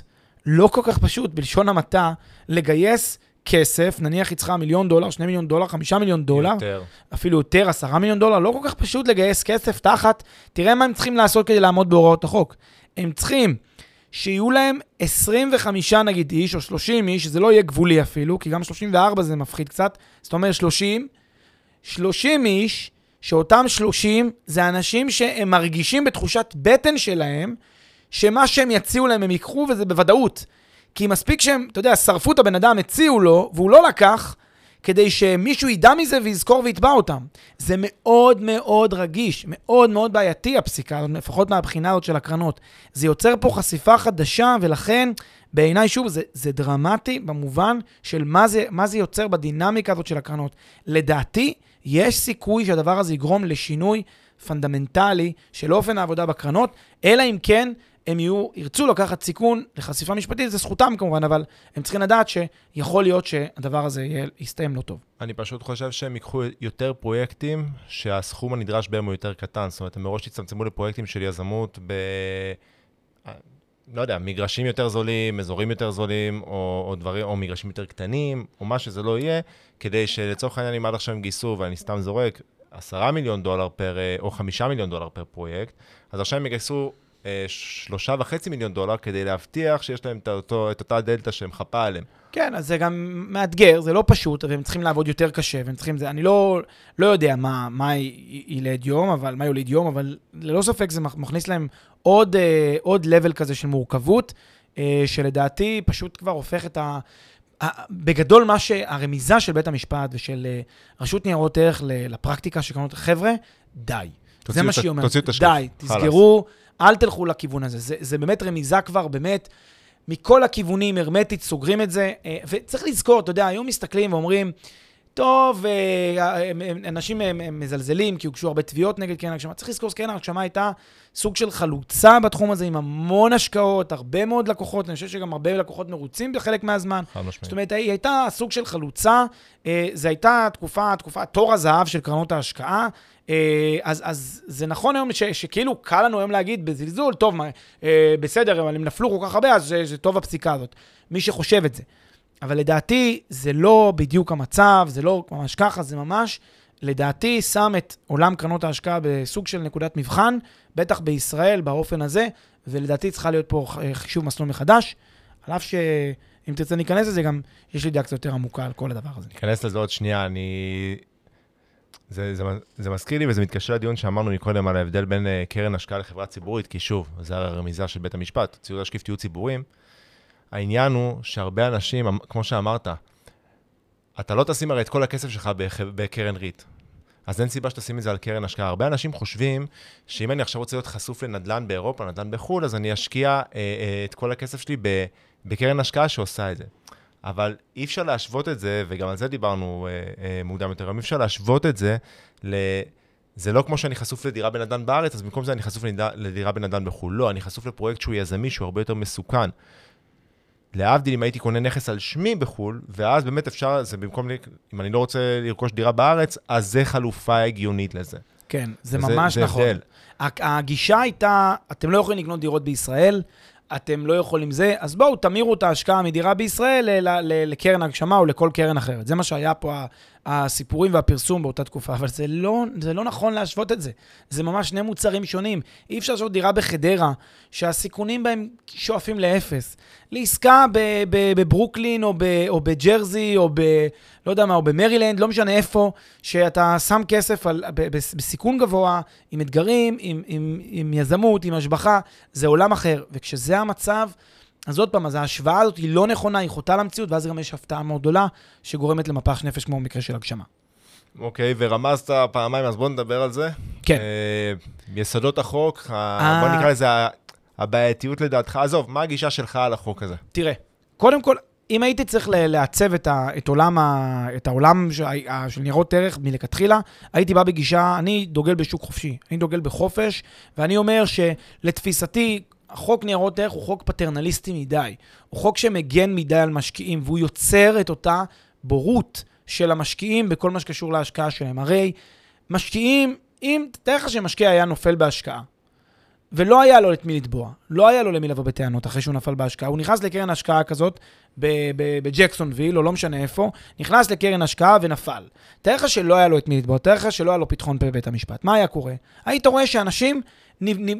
לא כל כך פשוט, בלשון המעטה, לגייס כסף, נניח היא צריכה מיליון דולר, שני מיליון דולר, חמישה מיליון דולר, יותר. אפילו יותר, עשרה מיליון דולר, לא כל כך פשוט לגייס כסף תחת, תראה מה הם צריכים לעשות כדי לעמוד בהוראות החוק. הם צריכים שיהיו להם 25 נגיד איש, או 30 איש, שזה לא יהיה גבולי אפילו, כי גם 34 זה מפחיד קצת, זאת אומרת 30, 30 איש, שאותם 30 זה אנשים שהם מרגישים בתחושת בטן שלהם, שמה שהם יציעו להם הם ייקחו, וזה בוודאות. כי מספיק שהם, אתה יודע, שרפו את הבן אדם, הציעו לו, והוא לא לקח, כדי שמישהו ידע מזה ויזכור ויתבע אותם. זה מאוד מאוד רגיש, מאוד מאוד בעייתי הפסיקה, לפחות מהבחינה הזאת של הקרנות. זה יוצר פה חשיפה חדשה, ולכן בעיניי, שוב, זה, זה דרמטי במובן של מה זה, מה זה יוצר בדינמיקה הזאת של הקרנות. לדעתי, יש סיכוי שהדבר הזה יגרום לשינוי פונדמנטלי של אופן העבודה בקרנות, אלא אם כן הם יהיו, ירצו לקחת סיכון לחשיפה משפטית, זה זכותם כמובן, אבל הם צריכים לדעת שיכול להיות שהדבר הזה יהיה, יסתיים לא טוב. אני פשוט חושב שהם ייקחו יותר פרויקטים שהסכום הנדרש בהם הוא יותר קטן. זאת אומרת, הם מראש יצמצמו לפרויקטים של יזמות ב... לא יודע, מגרשים יותר זולים, אזורים יותר זולים, או, או דברים, או מגרשים יותר קטנים, או מה שזה לא יהיה, כדי שלצורך העניין, אם עד עכשיו הם גייסו, ואני סתם זורק, עשרה מיליון דולר פר, או חמישה מיליון דולר פר פרויקט, אז עכשיו הם יגייסו אה, שלושה וחצי מיליון דולר כדי להבטיח שיש להם את, אותו, את אותה דלתא שמחפה עליהם. כן, אז זה גם מאתגר, זה לא פשוט, והם צריכים לעבוד יותר קשה, והם צריכים זה, אני לא, לא יודע מה, מה ילד יום, אבל מה יוליד יום, אבל ללא ספק זה מכניס להם עוד, אה, עוד level כזה של מורכבות, אה, שלדעתי פשוט כבר הופך את ה... בגדול, מה שהרמיזה של בית המשפט ושל אה, רשות ניירות ערך לפרקטיקה של קרנות, חבר'ה, די. זה מה שהיא אומרת. תוציאו את השקף. די, תסגרו, אל תלכו לכיוון הזה. זה, זה באמת רמיזה כבר, באמת, מכל הכיוונים, הרמטית, סוגרים את זה. אה, וצריך לזכור, אתה יודע, היום מסתכלים ואומרים, טוב, אה, אנשים מזלזלים כי הוגשו הרבה תביעות נגד קרן הגשמה. צריך לזכור שקרן הגשמה הייתה סוג של חלוצה בתחום הזה עם המון השקעות, הרבה מאוד לקוחות, אני חושב שגם הרבה לקוחות מרוצים בחלק מהזמן. זאת אומרת, היא הייתה סוג של חלוצה, אה, זו הייתה תקופה, תקופה, תור הזהב של קרנות ההשקעה. אה, אז, אז זה נכון היום ש, שכאילו קל לנו היום להגיד בזלזול, טוב, מה, בסדר, אבל הם נפלו כל כך הרבה, אז זה, זה טוב הפסיקה הזאת. מי שחושב את זה. אבל לדעתי זה לא בדיוק המצב, זה לא ממש ככה, זה ממש, לדעתי, שם את עולם קרנות ההשקעה בסוג של נקודת מבחן, בטח בישראל, באופן הזה, ולדעתי צריכה להיות פה חישוב מסלול מחדש, על אף שאם תרצה להיכנס לזה, גם יש לי דעה קצת יותר עמוקה על כל הדבר הזה. ניכנס לזה עוד שנייה, אני... זה, זה, זה מזכיר לי וזה מתקשר לדיון שאמרנו מקודם על ההבדל בין uh, קרן השקעה לחברה ציבורית, כי שוב, זה הרמיזה של בית המשפט, ציוד השקיף תהיו ציבוריים. העניין הוא שהרבה אנשים, כמו שאמרת, אתה לא תשים הרי את כל הכסף שלך בקרן ריט. אז אין סיבה שתשים את זה על קרן השקעה. הרבה אנשים חושבים שאם אני עכשיו רוצה להיות חשוף לנדל"ן באירופה, נדל"ן בחו"ל, אז אני אשקיע אה, אה, את כל הכסף שלי בקרן השקעה שעושה את זה. אבל אי אפשר להשוות את זה, וגם על זה דיברנו אה, אה, מוקדם יותר, אי אפשר להשוות את זה ל... זה לא כמו שאני חשוף לדירה בנדל"ן בארץ, אז במקום זה אני חשוף לדירה בנדל"ן בחו"ל. לא, אני חשוף לפרויקט שהוא יזמי, שהוא הרבה יותר מסוכן. להבדיל אם הייתי קונה נכס על שמי בחו"ל, ואז באמת אפשר, זה במקום, אם אני לא רוצה לרכוש דירה בארץ, אז זה חלופה הגיונית לזה. כן, זה וזה, ממש זה נכון. הבדל. הגישה הייתה, אתם לא יכולים לקנות דירות בישראל, אתם לא יכולים זה, אז בואו, תמירו את ההשקעה מדירה בישראל לקרן הגשמה או לכל קרן אחרת. זה מה שהיה פה הסיפורים והפרסום באותה תקופה, אבל זה לא, זה לא נכון להשוות את זה. זה ממש שני מוצרים שונים. אי אפשר לעשות דירה בחדרה, שהסיכונים בהם שואפים לאפס. לעסקה בברוקלין או, או בג'רזי או ב... לא יודע מה, או במרילנד, לא משנה איפה, שאתה שם כסף על, בסיכון גבוה, עם אתגרים, עם, עם, עם יזמות, עם השבחה, זה עולם אחר. וכשזה המצב, אז עוד פעם, אז ההשוואה הזאת היא לא נכונה, היא חוטאה למציאות, ואז גם יש הפתעה מאוד גדולה שגורמת למפח נפש כמו במקרה של הגשמה. אוקיי, okay, ורמזת פעמיים, אז בוא נדבר על זה. כן. Uh, יסודות החוק, ה... בוא נקרא לזה הבעייתיות לדעתך. עזוב, מה הגישה שלך על החוק הזה? תראה, קודם כל, אם הייתי צריך לעצב את, ה, את, עולם, ה, את העולם של, של ניירות ערך מלכתחילה, הייתי בא בגישה, אני דוגל בשוק חופשי, אני דוגל בחופש, ואני אומר שלתפיסתי, החוק ניירות ערך הוא חוק פטרנליסטי מדי. הוא חוק שמגן מדי על משקיעים, והוא יוצר את אותה בורות של המשקיעים בכל מה שקשור להשקעה שלהם. הרי משקיעים, אם, תאר לך שמשקיע היה נופל בהשקעה, ולא היה לו את מי לתבוע, לא היה לו למי לבוא בטענות אחרי שהוא נפל בהשקעה, הוא נכנס לקרן השקעה כזאת בג'קסונוויל, או לא משנה איפה, נכנס לקרן השקעה ונפל. תאר לך שלא היה לו את מי לתבוע, תאר לך שלא היה לו פתחון פה בבית המשפט. מה היה קורה? היית רואה שאנשים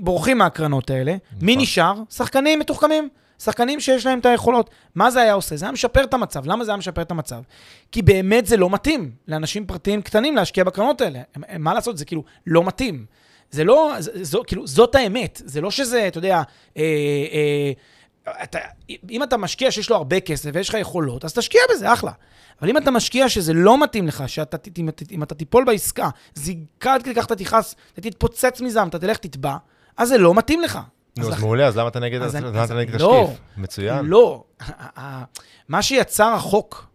בורחים מהקרנות האלה, מי נכון. נשאר? שחקנים מתוחכמים. שחקנים שיש להם את היכולות. מה זה היה עושה? זה היה משפר את המצב. למה זה היה משפר את המצב? כי באמת זה לא מתאים לאנשים פרטיים קטנים להשקיע בקרנות האלה. מה לעשות? זה כאילו לא מתאים. זה לא, זה, זו, כאילו, זאת האמת. זה לא שזה, אתה יודע, אה, אה, אתה, אם אתה משקיע שיש לו הרבה כסף ויש לך יכולות, אז תשקיע בזה, אחלה. אבל אם אתה משקיע שזה לא מתאים לך, שאתה, אם, אם אתה תיפול בעסקה, זיקה עד כדי כך אתה תכעס, אתה תתפוצץ מזעם, אתה תלך תתבע, אז זה לא מתאים לך. נו, אז מעולה, אז למה אתה נגד השקיף? לא, מצוין. לא, מה שיצר החוק,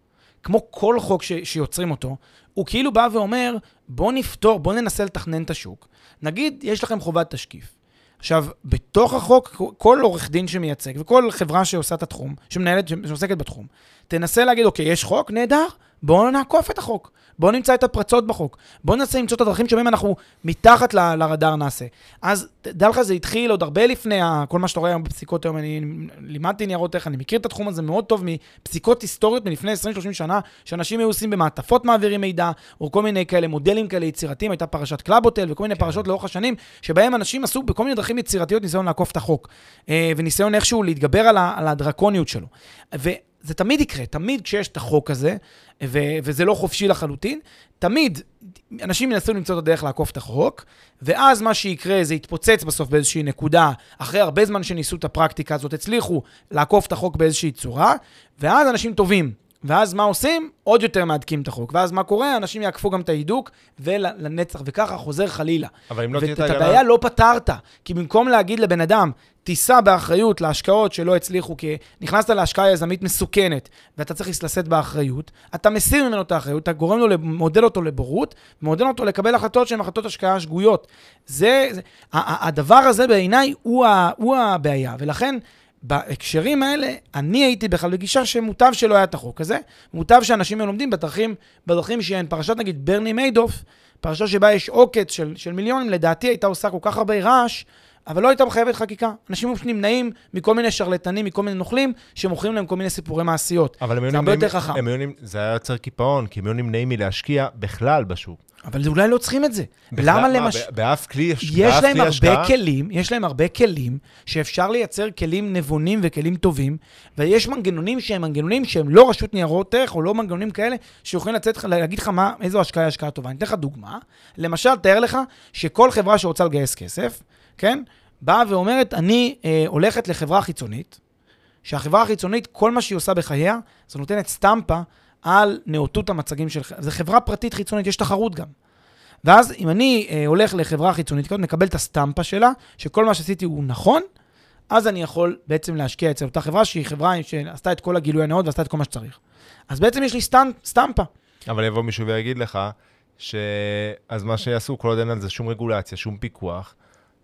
כמו כל חוק שיוצרים אותו, הוא כאילו בא ואומר, בוא נפתור, בוא ננסה לתכנן את השוק. נגיד, יש לכם חובת תשקיף. עכשיו, בתוך החוק, כל עורך דין שמייצג וכל חברה שעושה את התחום, שמנהלת, שעוסקת בתחום, תנסה להגיד, אוקיי, יש חוק, נהדר, בואו נעקוף את החוק. בואו נמצא את הפרצות בחוק. בואו ננסה למצוא את הדרכים שבהם אנחנו מתחת ל- לרדאר נעשה. אז דע לך, זה התחיל עוד הרבה לפני כל מה שאתה רואה היום בפסיקות היום. אני לימדתי ניירות איך, אני מכיר את התחום הזה מאוד טוב מפסיקות היסטוריות מלפני 20-30 שנה, שאנשים היו עושים במעטפות מעבירים מידע, או כל מיני כאלה מודלים כאלה יצירתיים, הייתה פרשת קלאבוטל וכל מיני כן. פרשות לאורך השנים, שבהם אנשים עשו בכל מיני דרכים יצירתיות ניסיון לעקוף את החוק, אה, וניסיון איכשהו להתגבר על, על הדרקוניות שלו. זה תמיד יקרה, תמיד כשיש את החוק הזה, ו- וזה לא חופשי לחלוטין, תמיד אנשים ינסו למצוא את הדרך לעקוף את החוק, ואז מה שיקרה זה יתפוצץ בסוף באיזושהי נקודה, אחרי הרבה זמן שניסו את הפרקטיקה הזאת, הצליחו לעקוף את החוק באיזושהי צורה, ואז אנשים טובים ואז מה עושים? עוד יותר מהדקים את החוק. ואז מה קורה? אנשים יעקפו גם את ההידוק ולנצח, וככה חוזר חלילה. אבל אם לא תהיה ואת את ההגנה... הבעיה לא פתרת, כי במקום להגיד לבן אדם, תישא באחריות להשקעות שלא הצליחו, כי נכנסת להשקעה יזמית מסוכנת, ואתה צריך לשאת באחריות, אתה מסיר ממנו את האחריות, אתה גורם לו, מודד אותו לבורות, ומודד אותו לקבל החלטות שהן החלטות השקעה שגויות. זה, זה הדבר הזה בעיניי הוא, ה- הוא הבעיה, ולכן... בהקשרים האלה, אני הייתי בכלל בגישה שמוטב שלא היה את החוק הזה, מוטב שאנשים לומדים בדרכים, בדרכים שהן פרשת נגיד ברני מיידוף, פרשה שבה יש עוקץ של, של מיליונים, לדעתי הייתה עושה כל כך הרבה רעש, אבל לא הייתה מחייבת חקיקה. אנשים פשוט נמנעים מכל מיני שרלטנים, מכל מיני נוכלים, שמוכרים להם כל מיני סיפורי מעשיות. אבל הם היו זה הרבה נמנעים- יותר חכם. נמנעים- זה היה יוצר קיפאון, כי הם היו נמנעים מלהשקיע בכלל בשוק. אבל אולי לא צריכים את זה. בכלל, למה מה, למש... ב- באף כלי יש יש באף להם הרבה השקעה? כלים, יש להם הרבה כלים שאפשר לייצר כלים נבונים וכלים טובים, ויש מנגנונים שהם מנגנונים שהם לא רשות ניירות ערך, או לא מנגנונים כאלה, שיכולים לצאת, להגיד לך מה, איזו השקעה היא השקעה טובה. אני אתן לך דוגמה. למשל, תאר לך שכל חברה שרוצה לגייס כסף, כן, באה ואומרת, אני אה, הולכת לחברה חיצונית, שהחברה החיצונית, כל מה שהיא עושה בחייה, זה נותנת סטמפה על נאותות המצגים של... זו חברה פרטית חיצונית, יש תחרות גם. ואז אם אני אה, הולך לחברה חיצונית כזאת, מקבל את הסטמפה שלה, שכל מה שעשיתי הוא נכון, אז אני יכול בעצם להשקיע אצל אותה חברה שהיא חברה שעשתה את כל הגילוי הנאות ועשתה את כל מה שצריך. אז בעצם יש לי סטנ... סטמפה. אבל יבוא מישהו ויגיד לך, שאז מה שיעשו, כל עוד אין על זה שום רגולציה, שום פיקוח,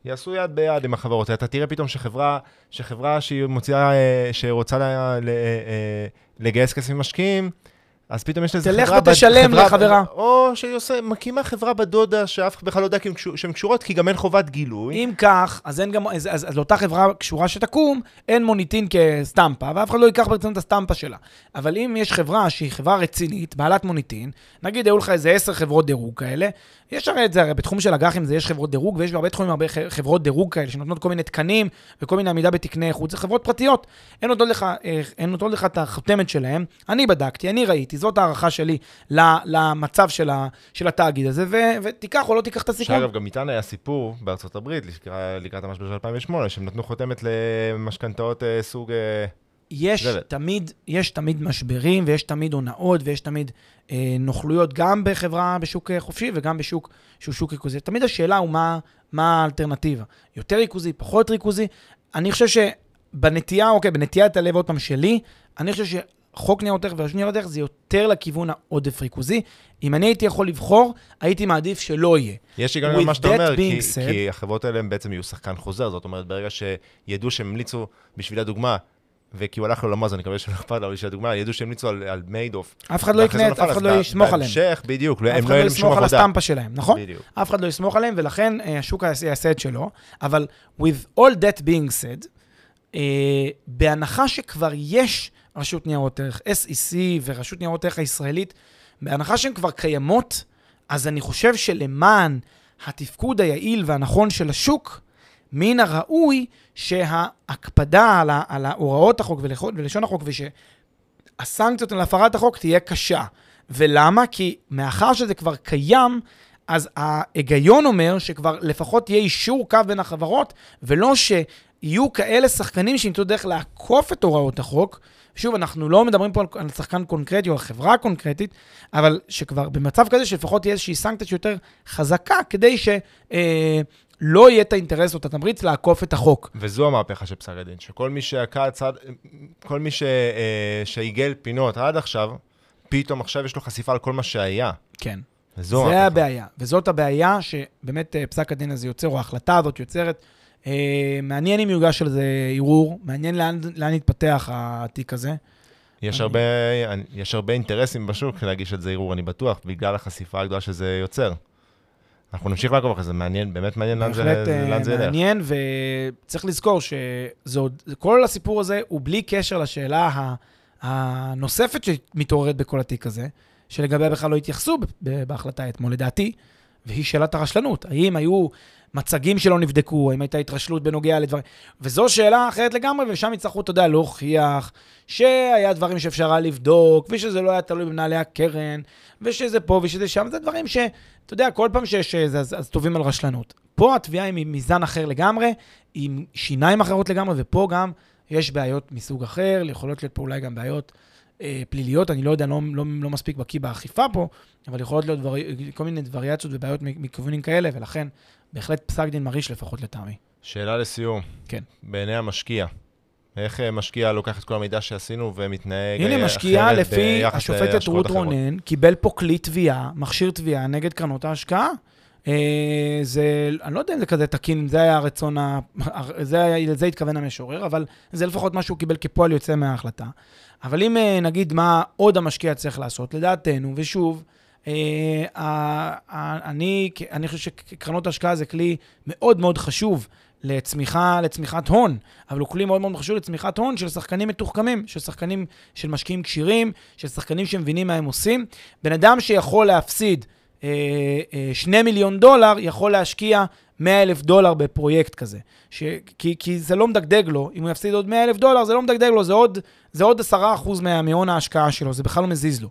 יעשו יד ביד עם החברות. אתה תראה פתאום שחברה, שחברה שהיא מוציאה, אה, שרוצה ל, אה, לגייס כסף ממשקיעים, אז פתאום יש לזה תלך חברה... בד- ותשלם חברה- לחברה. או שהיא עושה, מקימה חברה בדודה, שאף אחד בכלל לא יודע שהן קשורות, כי גם אין חובת גילוי. אם כך, אז, אין גם, אז, אז, אז לאותה חברה קשורה שתקום, אין מוניטין כסטמפה, ואף אחד לא ייקח ברצינות את הסטמפה שלה. אבל אם יש חברה שהיא חברה רצינית, בעלת מוניטין, נגיד היו לך איזה עשר חברות דירוג כאלה, יש הרי את זה, הרי בתחום של אג"חים זה יש חברות דירוג, ויש בהרבה תחומים הרבה חברות דירוג כאלה, שנותנות כל מיני תקנים וכל מיני עמידה בתקני איכות, זה חברות פרטיות. הן נותנות לך, אה, לך את החותמת שלהם, אני בדקתי, אני ראיתי, זאת הערכה שלי למצב של, ה, של התאגיד הזה, ו, ותיקח או לא תיקח את הסיכון. שאגב, גם איתן היה סיפור בארצות הברית, לקראת- המשבר של 2008, שהם נתנו חותמת למשכנתאות אה, סוג... אה, יש. תמיד, יש תמיד משברים, ויש תמיד הונאות, ויש תמיד אה, נוכלויות, גם בחברה בשוק אה, חופשי וגם בשוק שהוא שוק ריכוזי. תמיד השאלה הוא מה, מה האלטרנטיבה. יותר ריכוזי, פחות ריכוזי. אני חושב שבנטייה, אוקיי, בנטיית הלב, עוד פעם, שלי, אני חושב שחוק ניירות ערך ורשות ניירות ערך זה יותר לכיוון העודף ריכוזי. אם אני הייתי יכול לבחור, הייתי מעדיף שלא יהיה. יש היגיון With במה שאתה אומר, כי, said- כי החברות האלה הם בעצם יהיו שחקן חוזר, זאת אומרת, ברגע שידעו שהם המליצו, בשביל הדוגמה, וכי הוא הלך לעולמו, אז אני מקווה שלא אכפת לו, בשביל הדוגמה, ידעו שהם המליצו על, על מיידוף. אף אחד לא יקנה, אף אחד לא יסמוך עליהם. בהמשך, בדיוק, הם לא לא יסמוך על. הסטמפה שלהם, נכון? בדיוק. אף אחד לא יסמוך עליהם, ולכן אה, השוק יעשה יעשה את שלו. אבל with all that being said, אה, בהנחה שכבר יש רשות ניירות ערך, SEC ורשות ניירות ערך הישראלית, בהנחה שהן כבר קיימות, אז אני חושב שלמען התפקוד היעיל והנכון של השוק, מן הראוי שההקפדה על, על הוראות החוק ולשון החוק, ושהסנקציות על הפרת החוק תהיה קשה. ולמה? כי מאחר שזה כבר קיים, אז ההיגיון אומר שכבר לפחות יהיה אישור קו בין החברות, ולא שיהיו כאלה שחקנים שימצאו דרך לעקוף את הוראות החוק. שוב, אנחנו לא מדברים פה על, על שחקן קונקרטי או על חברה קונקרטית, אבל שכבר במצב כזה שלפחות תהיה איזושהי סנקציה שיותר חזקה, כדי שלא אה, לא יהיה את האינטרס או את התמריץ לעקוף את החוק. וזו המהפכה של פסק הדין, שכל מי שעקע צד, כל מי ש, אה, שעיגל פינות עד עכשיו, פתאום עכשיו יש לו חשיפה על כל מה שהיה. כן. וזו זה המהפכה. הבעיה, וזאת הבעיה שבאמת אה, פסק הדין הזה יוצר, או ההחלטה הזאת יוצרת. אה, מעניין אם יוגש על זה ערעור, מעניין לאן, לאן יתפתח התיק הזה. יש הרבה, יש הרבה אינטרסים בשוק להגיש את זה ערעור, אני בטוח, בגלל החשיפה הגדולה שזה יוצר. אנחנו נמשיך לעקוב אחרי זה, מעניין, באמת מעניין לאן זה, בהחלט אה, לאן זה ילך. מעניין, וצריך לזכור שכל הסיפור הזה הוא בלי קשר לשאלה הנוספת שמתעוררת בכל התיק הזה, שלגביה בכלל לא התייחסו בהחלטה אתמול, לדעתי, והיא שאלת הרשלנות. האם היו מצגים שלא נבדקו, האם הייתה התרשלות בנוגע לדברים... וזו שאלה אחרת לגמרי, ושם יצטרכו, אתה יודע, להוכיח שהיה דברים שאפשר היה לבדוק, ושזה לא היה תלוי במנהלי הקרן, ושזה פה ושזה שם, זה דברים ש... אתה יודע, כל פעם שיש זה, אז, אז טובים על רשלנות. פה התביעה היא מזן אחר לגמרי, עם שיניים אחרות לגמרי, ופה גם יש בעיות מסוג אחר, יכולות להיות פה אולי גם בעיות אה, פליליות, אני לא יודע, לא, לא, לא מספיק בקיא באכיפה פה, אבל יכולות להיות דבר, כל מיני וריאציות ובעיות מכיוונים כאלה, ולכן בהחלט פסק דין מרעיש לפחות לטעמי. שאלה לסיום. כן. בעיני המשקיע, איך אה, משקיע לוקח את כל המידע שעשינו ומתנהג הנה, משקיע לפי השופטת רות רונן, קיבל פה כלי תביעה, מכשיר תביעה נגד קרנות ההשקעה. אה, זה, אני לא יודע אם זה כזה תקין, זה היה הרצון, ה... זה, לזה התכוון המשורר, אבל זה לפחות מה שהוא קיבל כפועל יוצא מההחלטה. אבל אם אה, נגיד מה עוד המשקיע צריך לעשות, לדעתנו, ושוב, אני, אני חושב שקרנות השקעה זה כלי מאוד מאוד חשוב לצמיחה, לצמיחת הון, אבל הוא כלי מאוד מאוד חשוב לצמיחת הון של שחקנים מתוחכמים, של שחקנים, של משקיעים כשירים, של שחקנים שמבינים מה הם עושים. בן אדם שיכול להפסיד אה, אה, 2 מיליון דולר, יכול להשקיע 100 אלף דולר בפרויקט כזה. ש, כי, כי זה לא מדגדג לו, אם הוא יפסיד עוד 100 אלף דולר, זה לא מדגדג לו, זה עוד, זה עוד 10% מהון ההשקעה שלו, זה בכלל לא מזיז לו.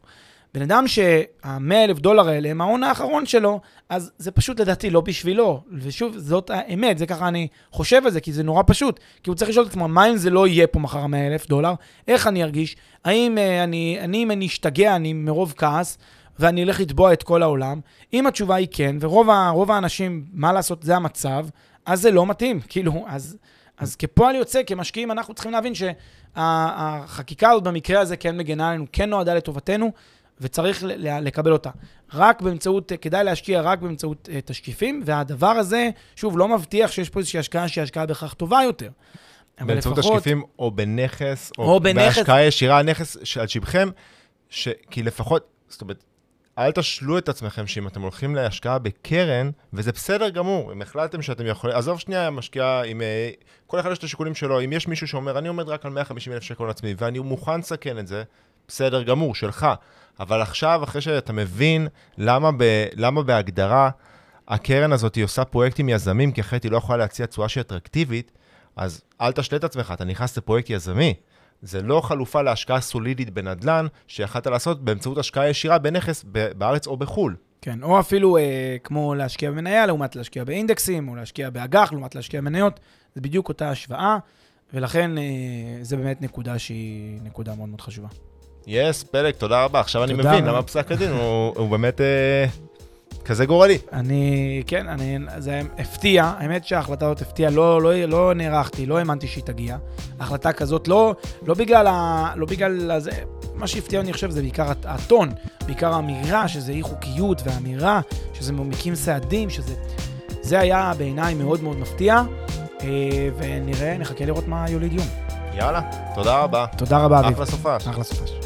בן אדם שה-100 אלף דולר האלה הם ההון האחרון שלו, אז זה פשוט לדעתי לא בשבילו. ושוב, זאת האמת, זה ככה אני חושב על זה, כי זה נורא פשוט. כי הוא צריך לשאול את עצמו, מה אם זה לא יהיה פה מחר ה-100 אלף דולר? איך אני ארגיש? האם uh, אני, אני, אם אני אשתגע, אני מרוב כעס, ואני אלך לתבוע את כל העולם? אם התשובה היא כן, ורוב האנשים, מה לעשות, זה המצב, אז זה לא מתאים. כאילו, אז... אז כפועל יוצא, כמשקיעים, אנחנו צריכים להבין שהחקיקה הזאת במקרה הזה כן מגנה עלינו, כן נועדה לטובתנו, וצריך לקבל אותה. רק באמצעות, כדאי להשקיע רק באמצעות uh, תשקיפים, והדבר הזה, שוב, לא מבטיח שיש פה איזושהי השקעה שהיא השקעה בהכרח טובה יותר. באמצעות לפחות... תשקיפים או בנכס, או, או בנכס. בהשקעה ישירה, נכס על שבכם, ש... כי לפחות, זאת אומרת, אל תשלו את עצמכם שאם אתם הולכים להשקעה בקרן, וזה בסדר גמור, אם החלטתם שאתם יכולים, עזוב שנייה משקיעה, אם אה, כל אחד יש את השיקולים שלו, אם יש מישהו שאומר, אני עומד רק על 150 אלף שקל לעצמי, ואני מוכן לסכן את זה, בסדר גמור, שלך. אבל עכשיו, אחרי שאתה מבין למה, ב, למה בהגדרה הקרן הזאת עושה פרויקטים יזמים, כי אחרת היא לא יכולה להציע תשואה שהיא אטרקטיבית, אז אל תשלה את עצמך, אתה נכנס לפרויקט יזמי. זה לא חלופה להשקעה סולידית בנדל"ן, שיכלת לעשות באמצעות השקעה ישירה בנכס בארץ או בחו"ל. כן, או אפילו אה, כמו להשקיע במניה לעומת להשקיע באינדקסים, או להשקיע באג"ח לעומת להשקיע במניות, זה בדיוק אותה השוואה, ולכן אה, זה באמת נקודה שהיא נקודה מאוד מאוד חשובה. יס, פלג, תודה רבה. עכשיו אני מבין למה פסק הדין הוא, באמת אה, כזה גורלי. אני, כן, אני, זה הפתיע, האמת שההחלטה הזאת הפתיעה, לא, לא, לא נערכתי, לא האמנתי שהיא תגיע. החלטה כזאת, לא, לא בגלל, ה, לא בגלל הזה, מה שהפתיע אני חושב זה בעיקר הטון, בעיקר האמירה שזה אי חוקיות, והאמירה שזה מקים סעדים, שזה... זה היה בעיניי מאוד מאוד מפתיע, אה, ונראה, נחכה לראות מה יוליד יום. יאללה, תודה רבה. תודה רבה, אביב. אחלה סופש. אחלה סופש.